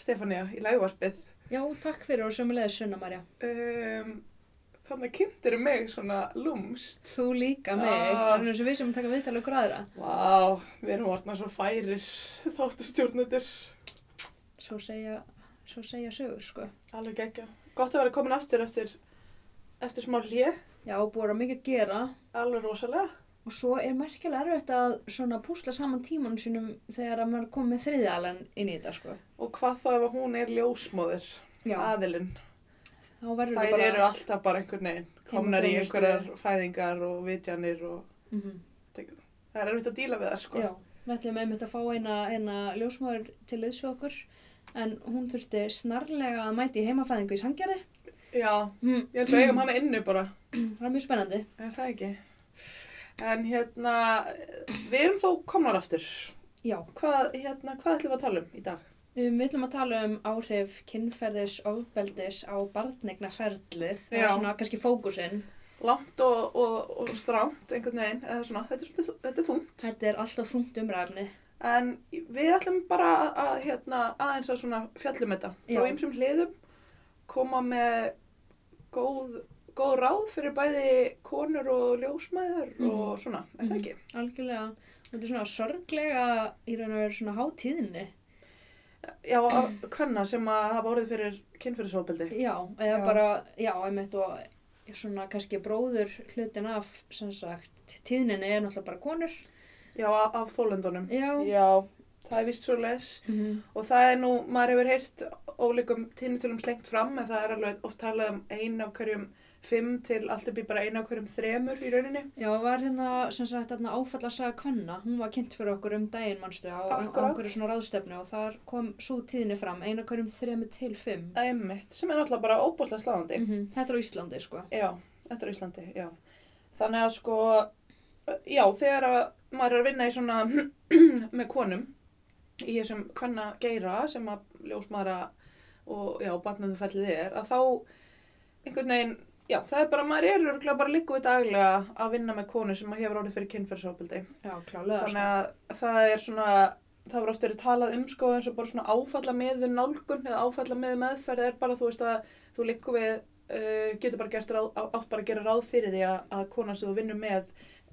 Stefania í lægvarpið. Já, takk fyrir og sömulegis Sunna Marja. Um, þannig kynntir mig svona lúmst. Þú líka mig, Ah. eins og við sem taka viðtalið okkur aðra. Vá, við erum orðna svo færir þáttastjórnendur. Svo segja, svo segja sögur, sko. Alveg geggja. Gott að vera komin aftur eftir, eftir smá hlje. Já, búið að mikið gera Alveg rosalega. Og svo er merkilega erfitt að svona púsla saman tímanum sínum þegar að maður kom með þriðjalan inn í þetta, sko. Og hvað þá ef hún er ljósmóðir, aðilinn. Þær bara... eru alltaf bara einhvern veginn. Komnar í einhverjar fæðingar og vitjanir og Mhm. það er erfitt að díla við það sko. Já, við ætlum einmitt að fá eina, eina ljósmáður til liðs við okkur en hún þurfti snarlega að mæti heimafæðingu í Sandgerði. Já, Mm. ég held að við eigum hana inni bara. Það er mjög spennandi. Er það ekki? En hérna, við erum þó komnar aftur. Já, Hvað, hérna, hvað ætlum við að tala um í dag? um, við ætlum að tala um áhrif kynferðis ofbeldis á barnegnaferlið. Það er svona kannski fókusinn. Langt og, og, og stránt einhvern veginn, svona, þetta er, svona, þetta er þungt. Þetta er alltaf þungt umræfni. En við ætlum bara að, hérna, aðeins að svona fjallum þetta. Frá einsum hliðum, koma með góð, góð ráð fyrir bæði konur og ljósmæður Mhm. og svona, er það Mhm. ekki? Algjörlega. Þetta er svona sorglega í raun og veru svona hátíðinni. Já, hvenna sem að hafa orðið fyrir kynfyrirsofbeldi. Já, eða Já. bara, já, einmitt og svona kannski bróður hlutin af, sem sagt, tíðninni er náttúrulega bara konur. Já, af, af þólendunum. Já. Já, það er vist svo les. Mhm. Og það er nú, maður hefur heyrt ólíkum tíðnitölum slengt fram, en það er alveg oft talað um ein af hverjum fimm til allt upp í bara ein af hverjum þremur í rauninni. Já, var hérna, sem sagt, þarna áfallasaga kvenna, hún var kynnt fyrir okkur um daginn, mannstu, á, á einhverju svona ráðstefnu og þar kom svo tíðinni fram, eina hverjum þremu til fimm. Einmitt, sem er náttúrulega bara óbúslega sláðandi. Mm Þetta er á Íslandi, sko. Já, þetta er Íslandi, já. Þannig að sko, já, þegar að maður er að vinna í svona með konum í þessum hvenna geira sem að ljósmaðra og já, barnanðufellið er, að þá einhvern veginn, já, það er bara, maður er örgulega bara líku við daglega að vinna með konu sem að hefur orðið fyrir kynferðsofbildi. Já, klálega, Þannig að það er svona, það voru oft verið talað um sko eins og bara svona áfalla með nálgun eða áfalla með meðferð er bara þú veist að þú líku við, uh, getur bara gert ráð, átt bara að gera ráð fyrir því að, að konan sem þú vinnur með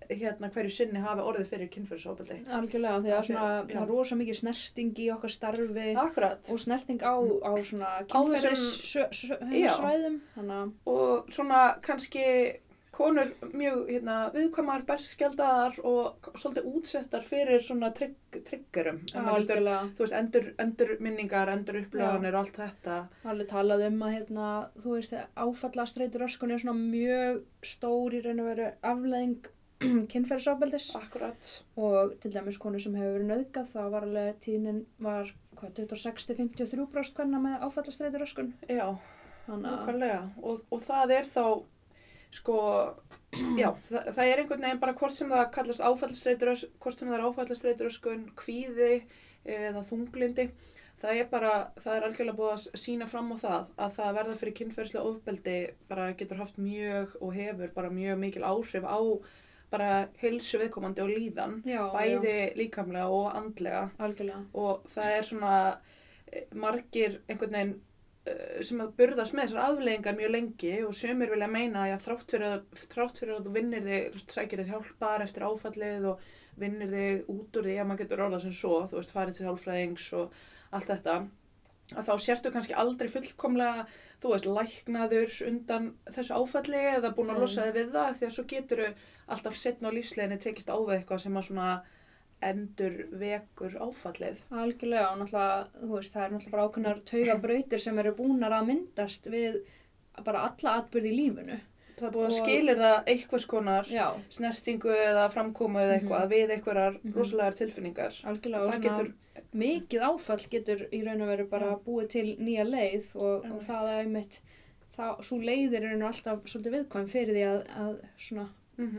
hérna hverju sinni hafi orðið fyrir kynferðsofbildi. sko. Algjörlega, því að svona, það er rosa mikið snerting í okkar starfi Akkurat. og snerting á, á svona Á þessum- kynferðis Já. svæðum, þannig að, Og svona kannski konur mjög hérna, viðkvæmar, berskjaldaðar og svolítið útsettar fyrir svona trygg. Ef maður heldur- algjörlega, Þú veist, endur, endur minningar, endur upplöðanir allt þetta. alveg talað um að hérna, þú veist, áfalla streytur öskun er svona mjög stór í raun og veru afleðing kynferðisofbeldis Akkurat. og til dæmis konu sem hefur verið nöðgað þá var alveg tíðnin var hvað, 26-53% hvenna með áfallastreitur öskun Já, nákvæmlega. Og, og það er þá, sko, já, það, það er einhvern veginn bara hvort sem það kallast áfallastreitur, hvort sem það er áfallastreitur öskun, kvíði eða þunglindi. Það er bara, það er algjörlega búið að sína fram á það að það að verða fyrir kynferðslega ofbeldi bara getur haft mjög og hefur bara mjög mikil áhrif á bara heilsu viðkomandi og líðan, já, bæði líkamlega og andlega. Já, algjörlega. Og það er svona eh, margir einhvern veginn eh, sem að burðast með þessar afleggingar mjög lengi og sumir vilja meina að þrátt fyrir að, þrátt fyrir að þú vinnir þig, sækir þér hjálpar eftir áfallið og vinnir þig út úr því að maður getur orðað sem svo, þú veist, farið til hjálfræðings og allt þetta, að þá sértu kannski aldrei fullkomlega, þú veist, læknaður undan þessu áfalli eða búin að Mm. losa þig við það því að svo getur alltaf setna á lífsleginni tekist á við eitthvað sem að svona endur vekur áfallið. algjörlega og náttúrulega, þú veist, það er náttúrulega bara ákveðnar taugabrautir sem eru búnar að myndast við bara alla atbyrði í lífinu Það er búið að skilir það einhvers konar já, snertingu eða framkomu eða eitthvað við einhverjar Mhm. rosalega tilfinningar. algjörlega Og svona getur, mikið áfall getur í raun og veru bara búið til nýja leið og, og það er einmitt það, svo leiðir er alltaf svolítið viðkvæm fyrir því að, að svona mm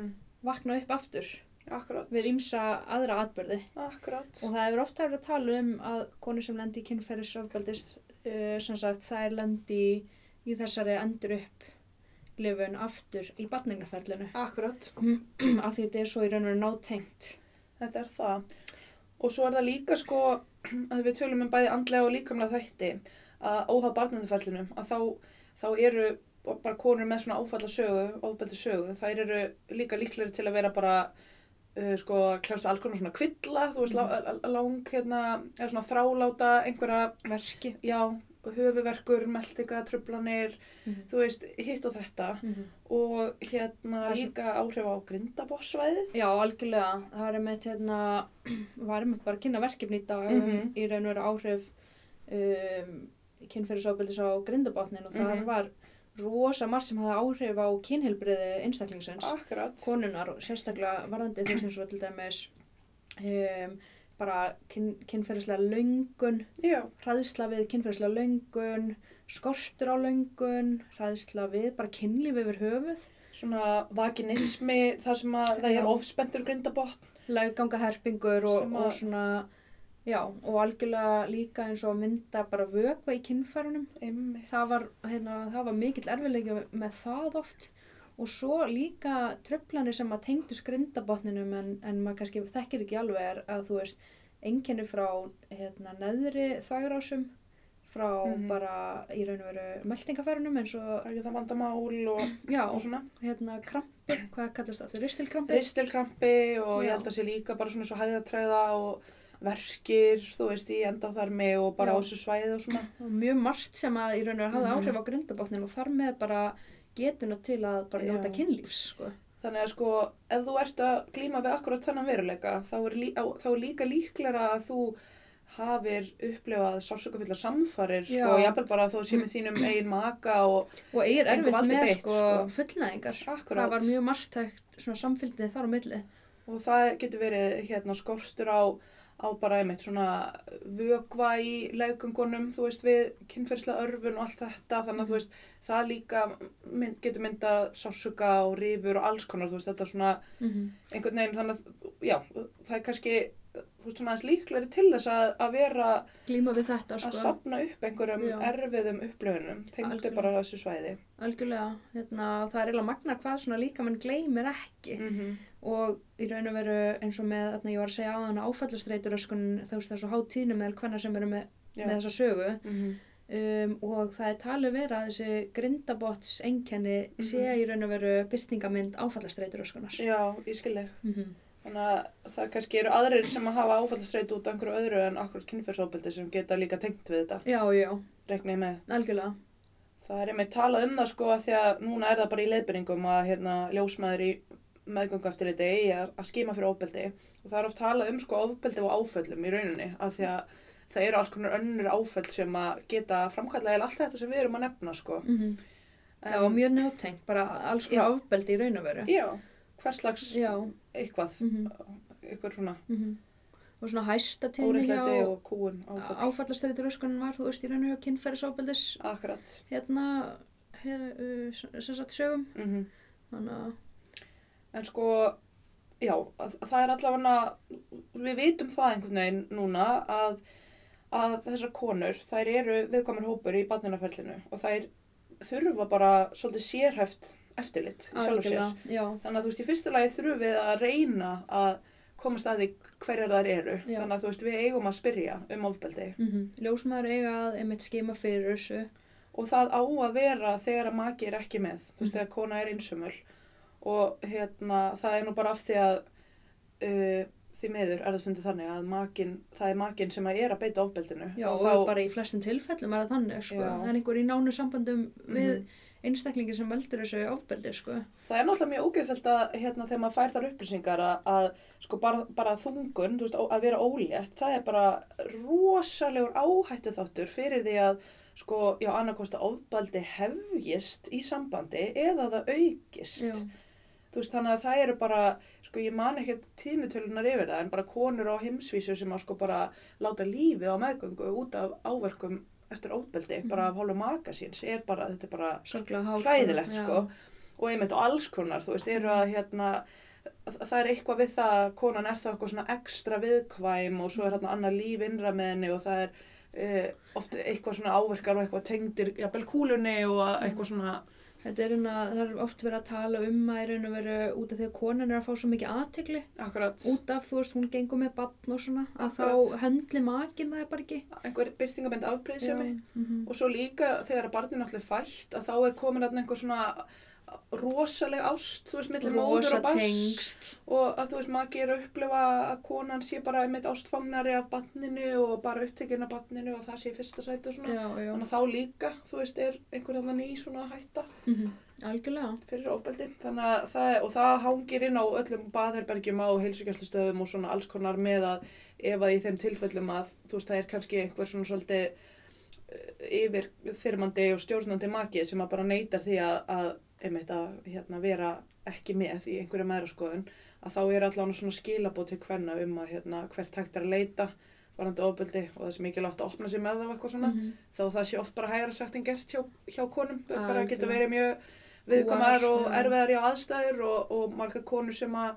vakna upp aftur akkurat, við ýmsa aðra atbyrði akkurat, og það hefur oft verið að tala um að konur sem lendi í kynferðisofbeldist uh, sem sagt það er lendi í, í þessari endur upp lifun aftur í batningnaferlinu akkurat, af því þetta er svo í raun og veru nátengt. Þetta er það. Og svo er það líka sko, að við tölum um bæði andlega og líkamlega þætti að óháð barnanduferlinum að þá, þá eru bara konur með svona áfalla sögu, ofbeldi sögu, þær eru líka líklegri til að vera bara uh, sko kljást við alls konar svona kvilla, þú veist, mm. lang hérna, eða svona þráláta einhverja, verki já, höfuverkur, meldinga, trublanir, Mhm. þú veist, hitt og þetta Mhm. og hérna Það líka áhrif á grindabossvæðið. Já, algjörlega. Það er með hérna, var með bara að kynna verkefni í dag Mhm. í raun og veru áhrif um, kynferðisofbeldis á grindabotnin og það Mhm. var rosa margt sem hafði áhrif á kynheilbriði einstaklingsins, Akkurat. konunar sérstaklega varðandi þess eins og til dæmis um, bara kyn, kynferðislega löngun, Já, hræðsla við kynferðislega löngun, skortur á löngun, hræðsla við bara kynlíf yfir höfuð, svona vaginismi, þar sem að það er ofspendur grindabotn. leggangaherpingur og, og svona, já, og algjörlega líka eins og mynda bara vökva í. Einmitt. Það var, hérna, það var mikill erfiðleiki með það oft og svo líka tröflanir sem að tengdu skrindabotninum en, en maður kannski þekkir ekki alveg er að þú veist, enginni frá hérna, neðri þvægrásum, frá Mhm. bara í raun og veru meldingafærunum eins og, Það ekki það vandamál og, já, og svona. hérna krampi, hvað kallast það, ristilkrampi? Ristilkrampi og ég Já. held að sé líka bara svona svo hæðatræða og verkir, þú veist, í endaþarmi og bara Já. á þessu svæði og svona. og mjög margt sem að í raun og veru hafði Mhm. áhrif á grindabotnin og þar með bara getuna til að bara njóta kynlífs sko. Þannig að sko, ef þú ert að glíma við akkurat þennan veruleika, þá er, lí, á, þá er líka líklega að þú hafir upplifað sásökafullar samfarir, sko, Já. jafnvel bara að þú sé með þínum eigin maka og og eigir Engu erfitt með beitt, sko, sko. fullnæðingar akkurat. það var mjög margtækt svona samfylgni þar á milli Og það getur verið hérna skortur á, á bara einmitt svona vökva í legungunum, þú veist, við kynferðslega örfun og allt þetta, þannig að þú veist, það líka mynd, getur myndað sásuka og rifur og alls konar, þú veist, þetta er svona mm -hmm. einhvern veginn, þannig að, já, það er kannski, þú veist, svona aðeins líklegri til þess að, að vera glíma við þetta að sko. sapna upp einhverjum Já. erfiðum upplöfunum, tengdu bara þessu svæði. algjörlega hérna, það er eiginlega magna hvað svona líka mann gleymir ekki Mm -hmm. Og í raun og veru eins og með þarna ég var að segja á þannig áfallastreituröskun þú veist þessu hátíðnum með hvernig sem eru með, með þessa sögu um, og það er talið vera að þessi grindabots einkenni Mhm. sé í raun og veru byrtingamind áfallastreituröskunar Já, ég skilði. mm -hmm. Þannig að það kannski eru aðrir sem að hafa áfallastreitu út af einhverju öðru en akkurat kynferðsóbildi sem geta líka tengt við þetta, já, já, ég með. algjörlega Það er einmitt talað um það sko að því að núna er það bara í leiðbyringum að hérna, ljósmaður í meðgöngu eftir þetta eigi að, skima fyrir ofbeldi og það er oft talað um sko ofbeldi og áföllum í rauninni af því að það eru alls konar önnur áföll sem að geta framkalla eða allt þetta sem við erum að nefna sko. mm Já, og mjög náttengt, bara alls konar Já. ofbeldi í raun og veru. Já, hvers slags Já, eitthvað, mm eitthvað svona og svona óreitlæti hjá og kúun áföll. áfallastreitur öskunin var, þú veist, í raun og veru kynferðisofbeldis Akkurat. hérna, hér, uh, sem sagt sögum. Mm Þannig að, En sko, já, að, að það er allavega, við vitum það einhvern veginn núna að, að þessar konur, þær eru viðkomur hópur í barninaferlinu og þær þurfa bara svolítið sérhæft eftirlit í sjálfu sér. já, Þannig að þú veist, í fyrsta lagi þurfum við að reyna að komast að því hverjar þær eru. Já. Þannig að þú veist, við eigum að spyrja um ofbeldi. mm ljósmaður eiga að einmitt skima fyrir þessu. Og það á að vera þegar að maki er ekki með, þú veist, Mhm. þegar kona er einsumul. Og hérna, það er nú bara af því að uh, því meður er það stundið þannig að makin, það er makin sem að er að beita ofbeldinu. Já, og, þá, bara í flestum tilfellum er það þannig, sko. Já. Það er einhver í nánu sambandum við Mhm. einstaklingi sem veldur þessu ofbeldi, sko. það er náttúrulega mjög ógeðfælt að hérna, þegar maður fær þar upplýsingar að, að sko, bara, bara þungun, veist, að vera ólétt, það er bara rosalegur áhættu þáttur fyrir því að sko, já, annarkost að ofbeldi hefjist í sambandi eða það aukist. Já, Þú veist, þannig að það eru bara, sko, ég man ekkert tíðnutölunar yfir það, en bara konur á heimsvísu sem að sko bara láta lífið á meðgöngu út af áverkum eftir ofbeldi, Mhm. bara af hálfu maka síns, er bara, þetta er bara hálf. hræðilegt, sko. Og einmitt og alls konar, þú veist, eru að hérna, að- það er eitthvað við það að konan er þá eitthvað svona ekstra viðkvæm og svo er hérna annar líf innra með henni og það er uh, oft eitthvað svona áverkar og eitthvað tengdir, jafnvel kúlunni og að- eitthvað svona Þetta er hérna, það er oft verið að tala um að raun og veru út af því að konan er að fá svo mikið aðtegli akkurat, út af, þú veist, hún gengur með batn og svona, að Akkurat. þá höndli makin það er bara ekki. einhver byrtingabend afbreyðsemi mhm. og svo líka þegar að barnið náttúrulega fætt að þá er komin að einhver svona rosaleg ást, þú veist, millir móður og bass tengsl. og að þú veist, er að upplifa að konan sé bara einmitt ástfangnari af barninu og bara upptekinn af barninu og það sé í fyrsta sæti og svona Já, já. þannig að þá líka, þú veist, er einhver þarna ný svona hætta Mm Algjörlega. fyrir ofbeldi þannig að það, og það hangir inn á öllum baðherbergjum á heilsugjastustöðum og svona alls konar með að ef að í þeim tilfellum að þú veist það er kannski einhver svona svolítið eh, yfir þyrmandi og stjórnandi maki sem að bara neytar því að, að einmitt að hérna, vera ekki með í einhverju meðraskoðun að þá er allan svona skilabóð til hvenna um að hérna, hvert hægt er að leita varandi ofbeldi og það sé mikilvægt að opna sig með það og eitthvað svona Mhm. þá það sé oft bara hægara sagt en gert hjá, hjá konum bara Algjörlega. getur verið mjög viðkomar og já. erfiðar í aðstæður og, og margar konur sem að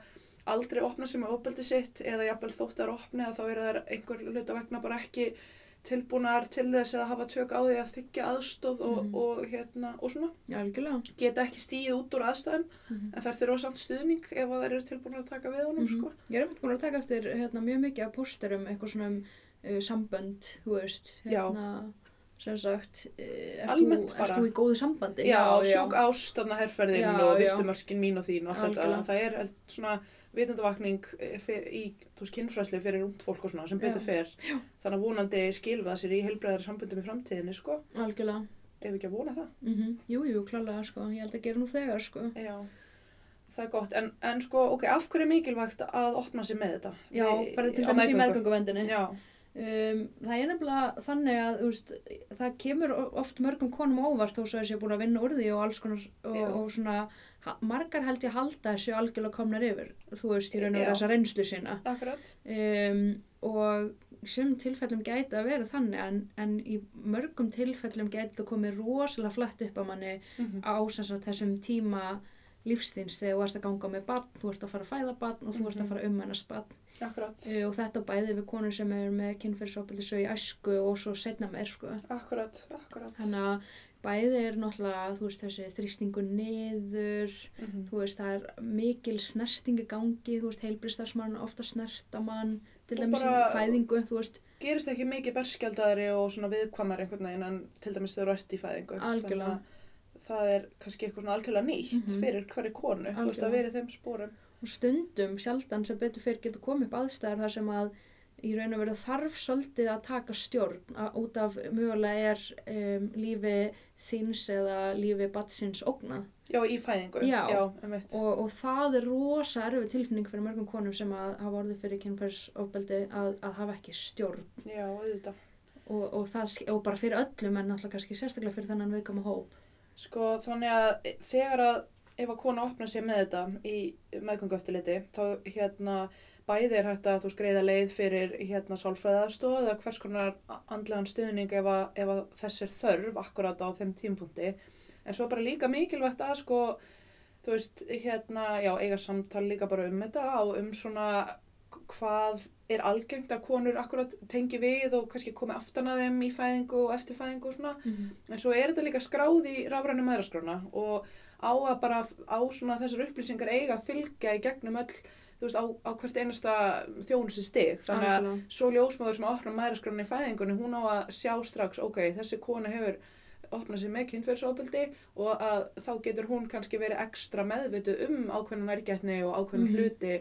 aldrei opna sig með ofbeldi sitt eða jafnvel þótt að opni að þá eru þær einhver hluta vegna bara ekki tilbúnar til þess að hafa tök á því að þykja aðstóð og, Mhm. og, hérna, og svona Algjörlega. geta ekki stíð út úr aðstæðum Mhm. en þær þurfa samt stuðning ef að þær eru tilbúnar að taka við honum Mhm. sko. Ég er einmitt búin að taka eftir hérna, mjög mikið af pósterum, eitthvað svona um uh, sambönd, þú veist, Já. hérna, sem sagt, uh, ert, Almennt þú, í góðu sambandi? Já, sjúk ást, þarna herrferðin Já, og já. viltumörkin mín og þín og allt þetta. Það er svona vitundavakning eh, í kynfræslu fyrir ungd fólk og svona sem betur Já. fer. Þannig að vonandi skilfa sér í heilbreiðar sambundum í framtíðinni, sko. Algjörlega. Ef ekki að vona það. Mm Jú, jú, klálega, sko. Ég held að gera nú þegar, sko. Já, það er gott. En, en sko, ok, af hverju er mikilvægt að opna sig með þetta? Já, bara til dæmis í meðgöngu? meðgönguvendinni. Já, Um, það er nefnilega þannig að veist, það kemur oft mörgum konum á óvart þó að sé búin að vinna úr því og alls konar og, og svona ha, margar held ég halda þessu algjörlega komnar yfir þú veist, í raun og þessa reynslu sína. Um, og sem tilfellum gæti að vera þannig en, en í mörgum tilfellum gæti það komið rosalega flatt upp á manni Mm á sem sagt, þessum tíma lífstíns þegar þú ert að ganga með barn, þú ert að fara að fæða barn og þú ert Mhm. að fara að umhennast barn Akkurat, uh, og þetta bæði við konur sem eru með kynferðisofbeldi svo í æsku og svo setna meir sko. akkurat, akkurat. þannig að bæði er náttúrulega þú veist þessi þrýstingu niður Mhm. þú veist það er mikil snertingi gangi þú veist heilbristarsmann ofta snerta mann til dæmis í fæðingu þú veist Gerist ekki mikið berskjaldari og svona viðkvamar einhvern veginn en til dæmis þegar þú ert í fæðingu. Algjörlega. Að Það er kannski eitthvað svona algjörlega nýtt Mhm. fyrir hverju konu, þú veist að Algjörlega. í þeim spórum. og stundum sjaldan sem betur fyrir getur komið upp aðstæður þar sem að í raun og veru þarf svolítið að taka stjórn að, út af mögulega er um, lífi þins eða lífi batsins ógnað Já, í fæðingu. Já. Já, og, og það er rosa erfið tilfinning fyrir mörgum konum sem að hafa orðið fyrir kynferðsofbeldi að, að hafa ekki stjórn Já, auðvitað. og, og, það, og bara fyrir öllum en náttúrulega kannski sérstaklega fyrir þennan viðkama hóp Sko, þannig að þegar að ef að kona opna sér með þetta í meðgöngu eftirliti, þá hérna bæði er hægt að þú skreiða leið fyrir hérna sálfræðastóð eða hvers konar andlegan stuðning ef að, ef að þess er þörf akkurat á þeim tímpunkti. En svo bara líka mikilvægt að sko, þú veist, hérna, já, eiga samtal líka bara um þetta og um svona hvað er algengt að konur akkurat tengi við og kannski komi aftan að þeim í fæðingu og eftirfæðingu og svona. En svo er þetta líka skráð í rafrænu maðuraskrána og á að bara á svona þessar upplýsingar eiga að fylgja í gegnum öll, þú veist, á, á hvert einasta þjónustu stig. Þannig að Algjörlega. svo ljósmóður sem opnar maðuraskrána í fæðingunni, hún á að sjá strax, ok, þessi kona hefur opnað sér með kynferðsofbeldi og að þá getur hún kannski verið ekstra meðvituð um ákveðna nærgætni og ákveðna Mhm. hluti,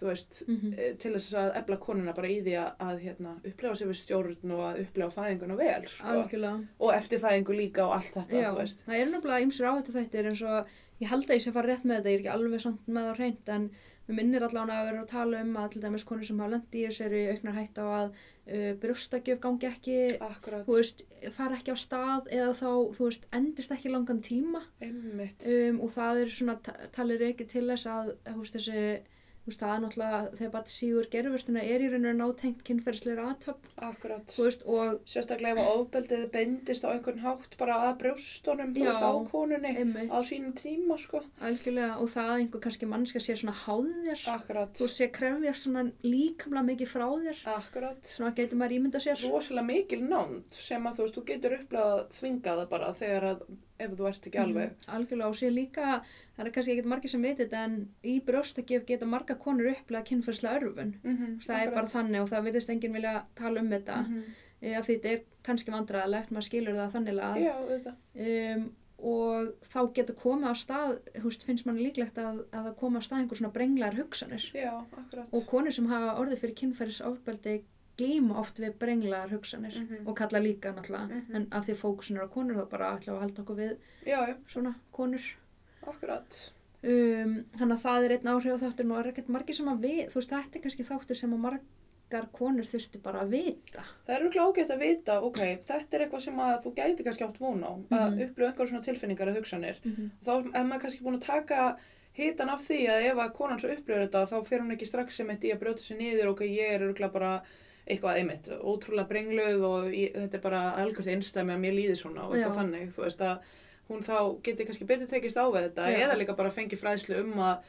þú veist, Mhm. eh, til þess að ebla konuna bara í því að, að hérna, upplefa sér við stjórn og að upplefa fæðinguna vel, sko. Og eftirfæðingu líka og allt þetta, Já, þú veist. það er nefnilega ymsir áhættu þættir eins og ég held að ég sé fara rétt með þetta, ég er ekki alveg samt með það hreint en mér minnir allavega að vera að tala um að til dæmis konur sem hafa lendi í í auknar hætt á að uh, brjóstakjöf gangi ekki, Akkurat, þú veist, fara ekki á stað eða þá, þú veist, endist ekki langan tíma. Um, og það er svona ta- talið ekki til þess að, þú veist, þessi þú veist, það er náttúrulega, þegar bara sígur gerfurstuna er í raun og nátengt kynferðsleira aðtöfn, Akkurat. þú veist, og Sérstaklega ef að ofbeldið beindist á einhvern hátt bara að brjóstunum, þú veist, á konunni einmitt, á sínum tíma, sko. algjörlega, og það að einhver kannski mannska sé svona háð þér Akkurat, þú sé krefja svona líkamlega mikið frá þér akkurat. svona getur maður ímynda sér Rosalega mikil nánd sem að þú veist, þú getur upplegað þvingaða bara þegar að ef þú ert ekki alveg. Mhm, Algjörlega og sér líka, það er kannski ekkert margir sem veit þetta en í brjóstakjöf geta marga konur upplega kynferðslega örfun. Mm -hmm, Það er bara þannig og það virðist enginn vilja tala um þetta Mm mm. af því þetta er kannski vandræðilegt, maður skilur það þannig að Já, um, og þá geta komið á stað, húst, finnst mann líklegt að, að það koma á stað einhver svona brenglar hugsanir Já, og konur sem hafa orðið fyrir kynferðisofbeldi glíma oft við brenglar hugsanir Mhm. og kalla líka náttúrulega Mhm. en af því að fókusin er á konur þá bara ætla að halda okkur við Já, já, svona konur akkurat. um, þannig að það er einn áhrif á þáttur og er ekkert margir sem að við, þú veist þetta er kannski þáttur sem að margar konur þurftu bara að vita Það er auðvitað ágætt að vita, ok, þetta er eitthvað sem að þú gæti kannski átt von á, að Mhm. upplifa einhver svona tilfinningar eða hugsanir. mm -hmm. Þá er maður kannski búin að taka hitan af því að ef að konan svo upplifir þetta, þá fer hún ekki strax sem eitt í að brjóta sér niður, ok, ég er auðvitað bara eitthvað einmitt, ótrúlega brengluð og ég, þetta er bara algjört einstæmi að mér líði svona og eitthvað Já. þannig, þú veist að hún þá geti kannski betur tekist á við þetta Já. eða líka bara fengi fræðslu um að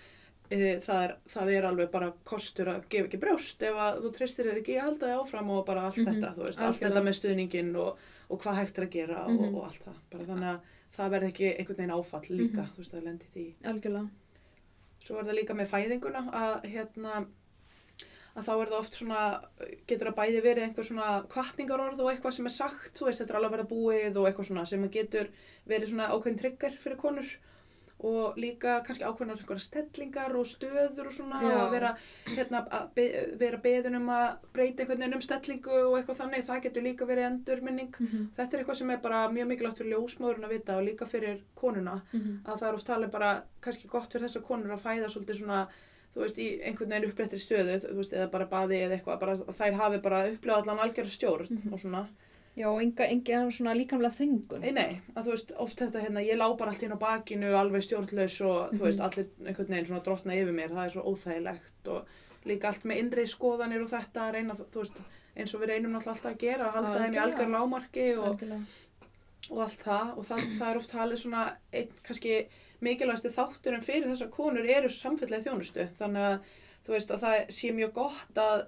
e, það, er, það er alveg bara kostur að gefa ekki brjóst ef að þú treystir þér ekki að halda þig áfram og bara allt Mhm, þetta, þú veist, allt algjörlega. þetta með stuðningin og, og hvað hægt er að gera Mhm. og, og allt það, bara þannig að það verði ekki einhvern veginn áfall líka, Mhm. þú veist, að lendi því. algjörlega Svo er það líka með fæðinguna að hérna að þá er það oft svona, getur það bæði verið einhver svona kvartningarorð og eitthvað sem er sagt, þú veist, þetta er alveg að vera búið og eitthvað svona sem getur verið svona ákveðin trigger fyrir konur og líka kannski ákveðnar einhverja stellingar og stöður og svona Já. og að vera, hérna, að be, vera beðin um að breyta einhvern veginn um stellingu og eitthvað þannig, það getur líka verið endurminning. mm -hmm. Þetta er eitthvað sem er bara mjög mikilvægt fyrir ljósmóðurinn að vita og líka fyrir konuna að það er oft talið bara kannski gott fyrir þessar konur að fæða svolítið svona þú veist, í einhvern veginn uppréttri stöðu þú veist, eða bara baði eða eitthvað bara, þær hafi bara upplifað allan algjörða stjórn Mhm. og svona, já, og enga, enga svona líkamlega þungun nei, nei, að þú veist oft þetta hérna, ég lá bara allt inn á bakinu alveg stjórnlaus og þú veist, Mhm. allir einhvern veginn svona drottna yfir mér, það er svo óþægilegt og líka allt með innri skoðanir og þetta að reyna, þú veist, eins og við reynum alltaf að gera, að halda þeim í algjör lámarki og, og allt það og það, það er oft talið svona einn kannski mikilvægasti þátturinn fyrir þessar konur eru samfellega þjónustu þannig að þú veist að það sé mjög gott að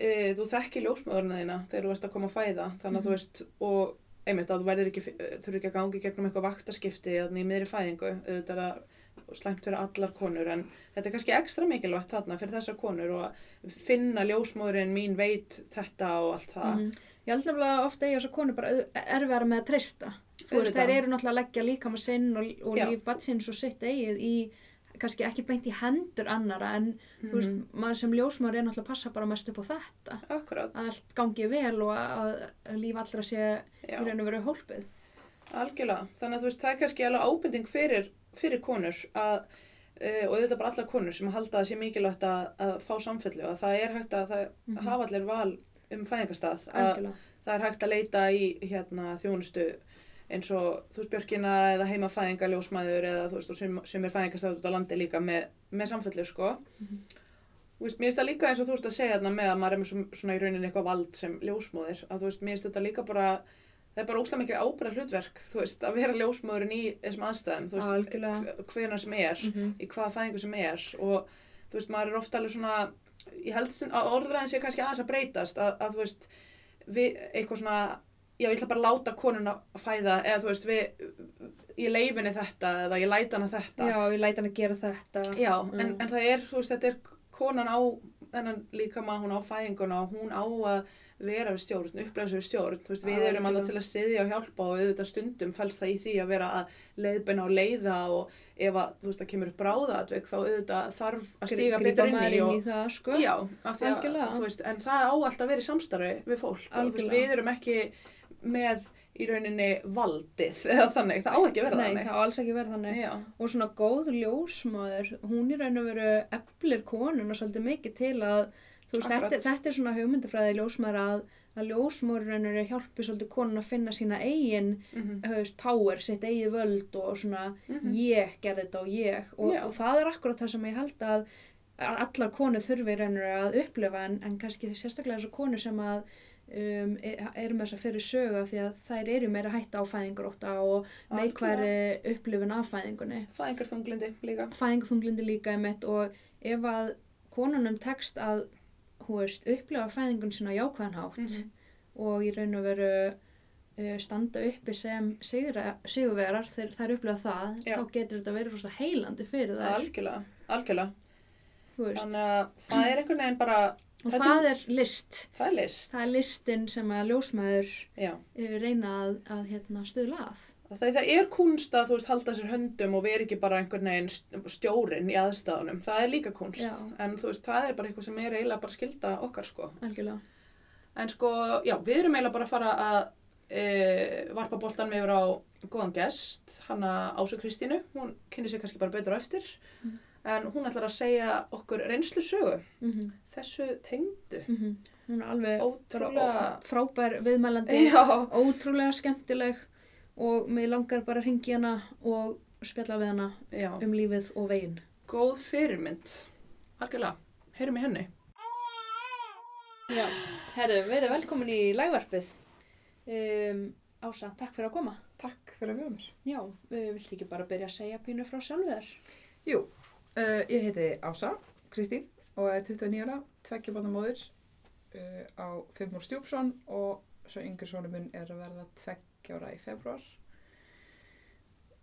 e, þú þekkir ljósmöðurna þína þegar þú ert að koma að fæða þannig að Mhm. þú veist og einmitt að þú verður ekki, þurfur ekki að gangi gegnum eitthvað vaktaskipti þannig í miðri fæðingu auðvitað það slæmt fyrir allar konur en þetta er kannski ekstra mikilvægt þarna fyrir þessar konur og að finna ljósmóðurinn mín veit þetta og allt það Mhm. Ég held nefnilega ofta í þessar konur bara erfiðara með að treysta. Þú veist, þær eru náttúrulega að leggja líkama sinn og, og líf batsins og sitt eigið í, kannski ekki beint í hendur annara, en þú veist, Mhm. maður sem ljósmaður er náttúrulega að passa bara mest upp á þetta. Akkurat, Að allt gangi vel og að, að líf allra sé já. í raun og veru hólpið. Algjörlega, þannig að þú veist, það er kannski alveg ábyrging fyrir, fyrir konur að, uh, og þetta er bara allar konur sem halda að sé mikilvægt að, að fá samfellu og það er hægt að það Mhm. hafa allir val um fæðingastað að það er hægt að leita í hérna, þjónustu eins og þú veist Björkina eða heima fæðingaljósmæður eða þú veist og sem, sem er fæðingastað út á landi líka með, með samfellu sko Mhm. Þú veist, mér finnst það líka eins og þú veist að segja þarna með að maður er með svo- svona í rauninni eitthvað vald sem ljósmóðir að þú veist, mér finnst þetta líka bara það er bara óslega mikið ábyrða hlutverk þú veist, að vera ljósmóðurinn í þessum aðstæðum þú veist, hvenar sem er Mhm. í hvaða fæðingu sem er og þú veist, maður er ofta alveg svona ég held að orðræðin sé kannski aðeins að breytast að, að þú veist, við eitthvað svona já, ég ætla bara að láta konuna fæða eða þú veist, við ég leifinni þetta eða ég læta hana þetta Já, ég læt hann að gera þetta. Já, en, Mm. en það er, þú veist, þetta er konan á, þennan líka maður, hún á fæðinguna og hún á að vera við stjórn, upplega sér við stjórn, þú veist, við erum alltaf til að styðja og hjálpa og auðvitað stundum fælst það í því að vera að leiðbeina og leiða og ef að, þú veist, það kemur upp bráðatvik þá auðvitað þarf að stíga betur inn maður í inn og, í það, sko. já, af því að, þú veist, en það á alltaf að í samstarfi við fólk og þú veist, við erum ekki með í rauninni valdið eða þannig, það á ekki að vera Nei, þannig. það á alls ekki verið þannig. Já, Og svona góð ljósmaður, hún í raun og veru eflir konuna svolítið mikið til að, þú veist, þetta, þetta er svona hugmyndafræði ljósmaður að, að ljósmaður hjálpi svolítið konun að finna sína eigin, mhm, þú veist, power, sitt eigið völd og svona mhm, ég gerði þetta og ég. Og, og það er akkurat það sem ég held að að allar konur þurfi í raun og veru að upplifa en, en kannski sérstaklega þessar konur sem að um, e- eru með þess að fyrir sögu af því að þær eru meira hætta á fæðingarótta og neikværi upplifun af fæðingunni fæðingarþunglindi líka. fæðingaþunglindi líka einmitt og ef að konunum tekst að veist, upplifa fæðingun sinna á jákvæðan hátt Mhm. og í raun og veru uh, standa uppi sem sigra, sigurvegarar þegar þær upplifa það, Já. þá getur þetta verið rosa heilandi fyrir þær, algjörlega, algjörlega. Þannig að það er einhvern veginn bara, Og þetta- það er list. það er list. Það er listin sem að ljósmaður Já. reyna að, að hérna, stuðla að. Það, það er kunst að þú veist halda sér höndum og vera ekki bara einhvern veginn st- stjórinn í aðstæðunum. Það er líka kunst. Já. En þú veist, það er bara eitthvað sem er eiginlega bara skilda okkar sko. Algjörlega. En sko, já, við erum eiginlega bara að fara að e, varpa boltan með yfir á góðan gest, hana Ásu Kristínu. Hún kynni sér kannski bara betur á eftir. Mm. En hún ætlar að segja okkur reynslu sögu, Mm þessu tengdu. Hún er alveg Ótrúlega, frábær viðmælandi, já, ótrúlega skemmtileg og mig langar bara að ringi hana og spjalla við hana já, um lífið og veginn. góð fyrirmynd. Algjörlega, heyrum í henni. Já, herðu, verið velkomin í lægvarpið. Um, Ása, takk fyrir að koma. Takk fyrir að við mér. Já, uh, viltu ekki bara byrja að segja pínu frá sjálfu þér? Jú, uh, ég heiti Ása Kristín og er 29 ára, tveggja barna móðir uh, á Fimmur Stjúpsson og svo yngri sonu minn er að verða tveggja ára í februar.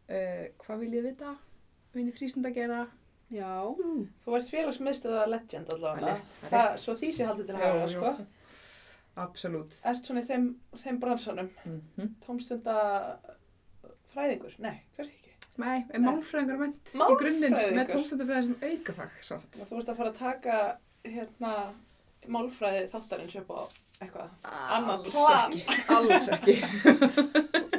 Uh, hvað vil ég vita? Minni frístund að gera? Já. Þú ert félagsmiðstöða legend allavega. Það er Það, svo því sé haldið til að hafa, sko. Absolutt. Ert svona í þeim, þeim bransanum, Mm -hmm. tómstunda fræðingur? Nei, kannski ekki. Nei, er Nei. málfræðingar ment í grunninn með tómstundafræði sem aukafag, sant? Þú ert að fara að taka, hérna, málfræði þáttarins upp á eitthvað. Annað Alls plan. ekki, alls ekki. Ok,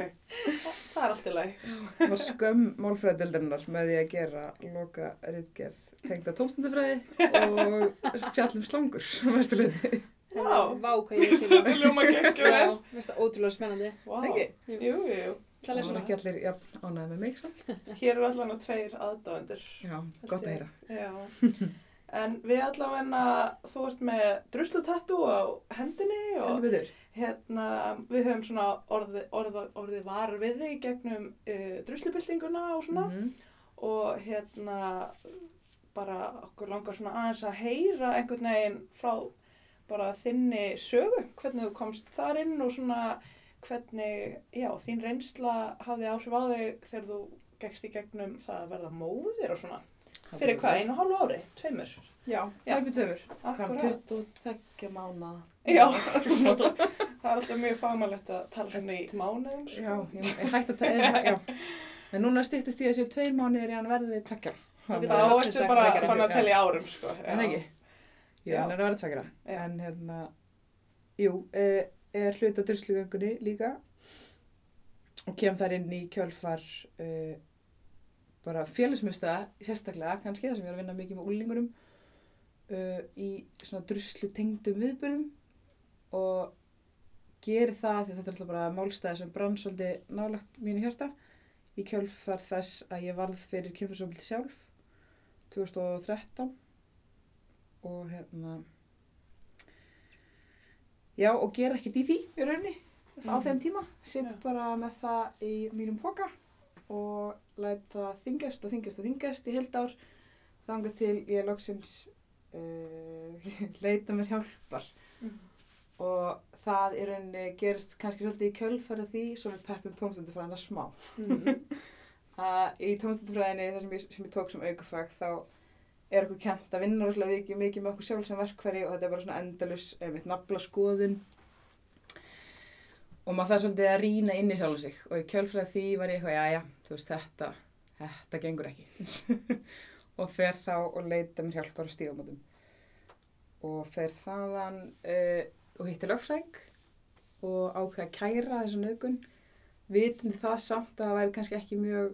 það er allt í lagi. Það var skömm málfræðildarinnar með því að gera loka riðgerð tengda tómstundafræði og fjallum slangur á mestu hluti. Vá. Hvað ég er til Það ljóma geggjum Já, vel. veist það ótrúlega spennandi. Vá. Ekki? Jú, jú, jú. Það svona. ekki allir jafn ánæði með mig, samt. Hér eru allan á tveir aðdáendur. Já, gott að heyra. Já. En við allavega, þú ert með druslutattu á hendinni og hérna, við höfum svona orði, orði, orðið var við þig gegnum uh, druslubyltinguna og svona Mhm. og hérna bara okkur langar svona aðeins að heyra einhvern veginn frá bara þinni sögu, hvernig þú komst þar inn og svona hvernig, já, þín reynsla hafði áhrif á þig þegar þú gekkst í gegnum það að verða móðir og svona. Fyrir hvað, einu og hálfu ári? Tveimur? Já, Já. tæpið tveimur. Hvað, Akkurat. 22 mánu? Já, það er alltaf mjög fagmælegt að tala svona í mánuðum. sko. Já, ég, ég hætti að tæja, já. En núna stýttist ég að séu tveir mánuðir í hann verði tveggja. Þá ertu bara tveggja. fann að telja í árum, sko. En ekki? Já. hann er að vera tveggja. Já. En hérna, jú, eh, er hlut á druslugöngunni líka. Og kem þar inn í kjölfar uh, bara félagsmjösta sérstaklega kannski, þar sem ég er að vinna mikið með úlingurum uh, í svona druslu tengdum viðbörðum og geri það því þetta er alltaf bara málstæði sem brann svolítið nálagt mínu hjarta í kjölfar þess að ég varð fyrir kynfyrsofbild sjálf 2013 og hérna já og gera ekkert í því í rauninni á Mhm. þeim tíma sitt Já. bara með það í mínum póka og læt það þingast og þingast og þingast í heilt ár þangað til ég loksins uh, leita mér hjálpar Mhm. og það í rauninni gerist kannski svolítið í kjölfæra því svo við peppum tómstundafræðina smá Mhm. að í tómstundafræðinni þar sem ég, sem ég tók sem aukafag þá er okkur kent að vinna rosalega mikið, mikið með okkur sjálf sem verkfæri og þetta er bara svona endalus einmitt nafla skoðun og maður þarf svolítið að rýna inn í sjálf sig. Og í kjölfræð því var ég eitthvað, já já, þú veist þetta, þetta gengur ekki. Og fer þá og leita mér hjálpar á stíðamótum og fer þaðan uh, og hitti lögfræk og ákveða að kæra þessu nögun vitandi það samt að það væri kannski ekki mjög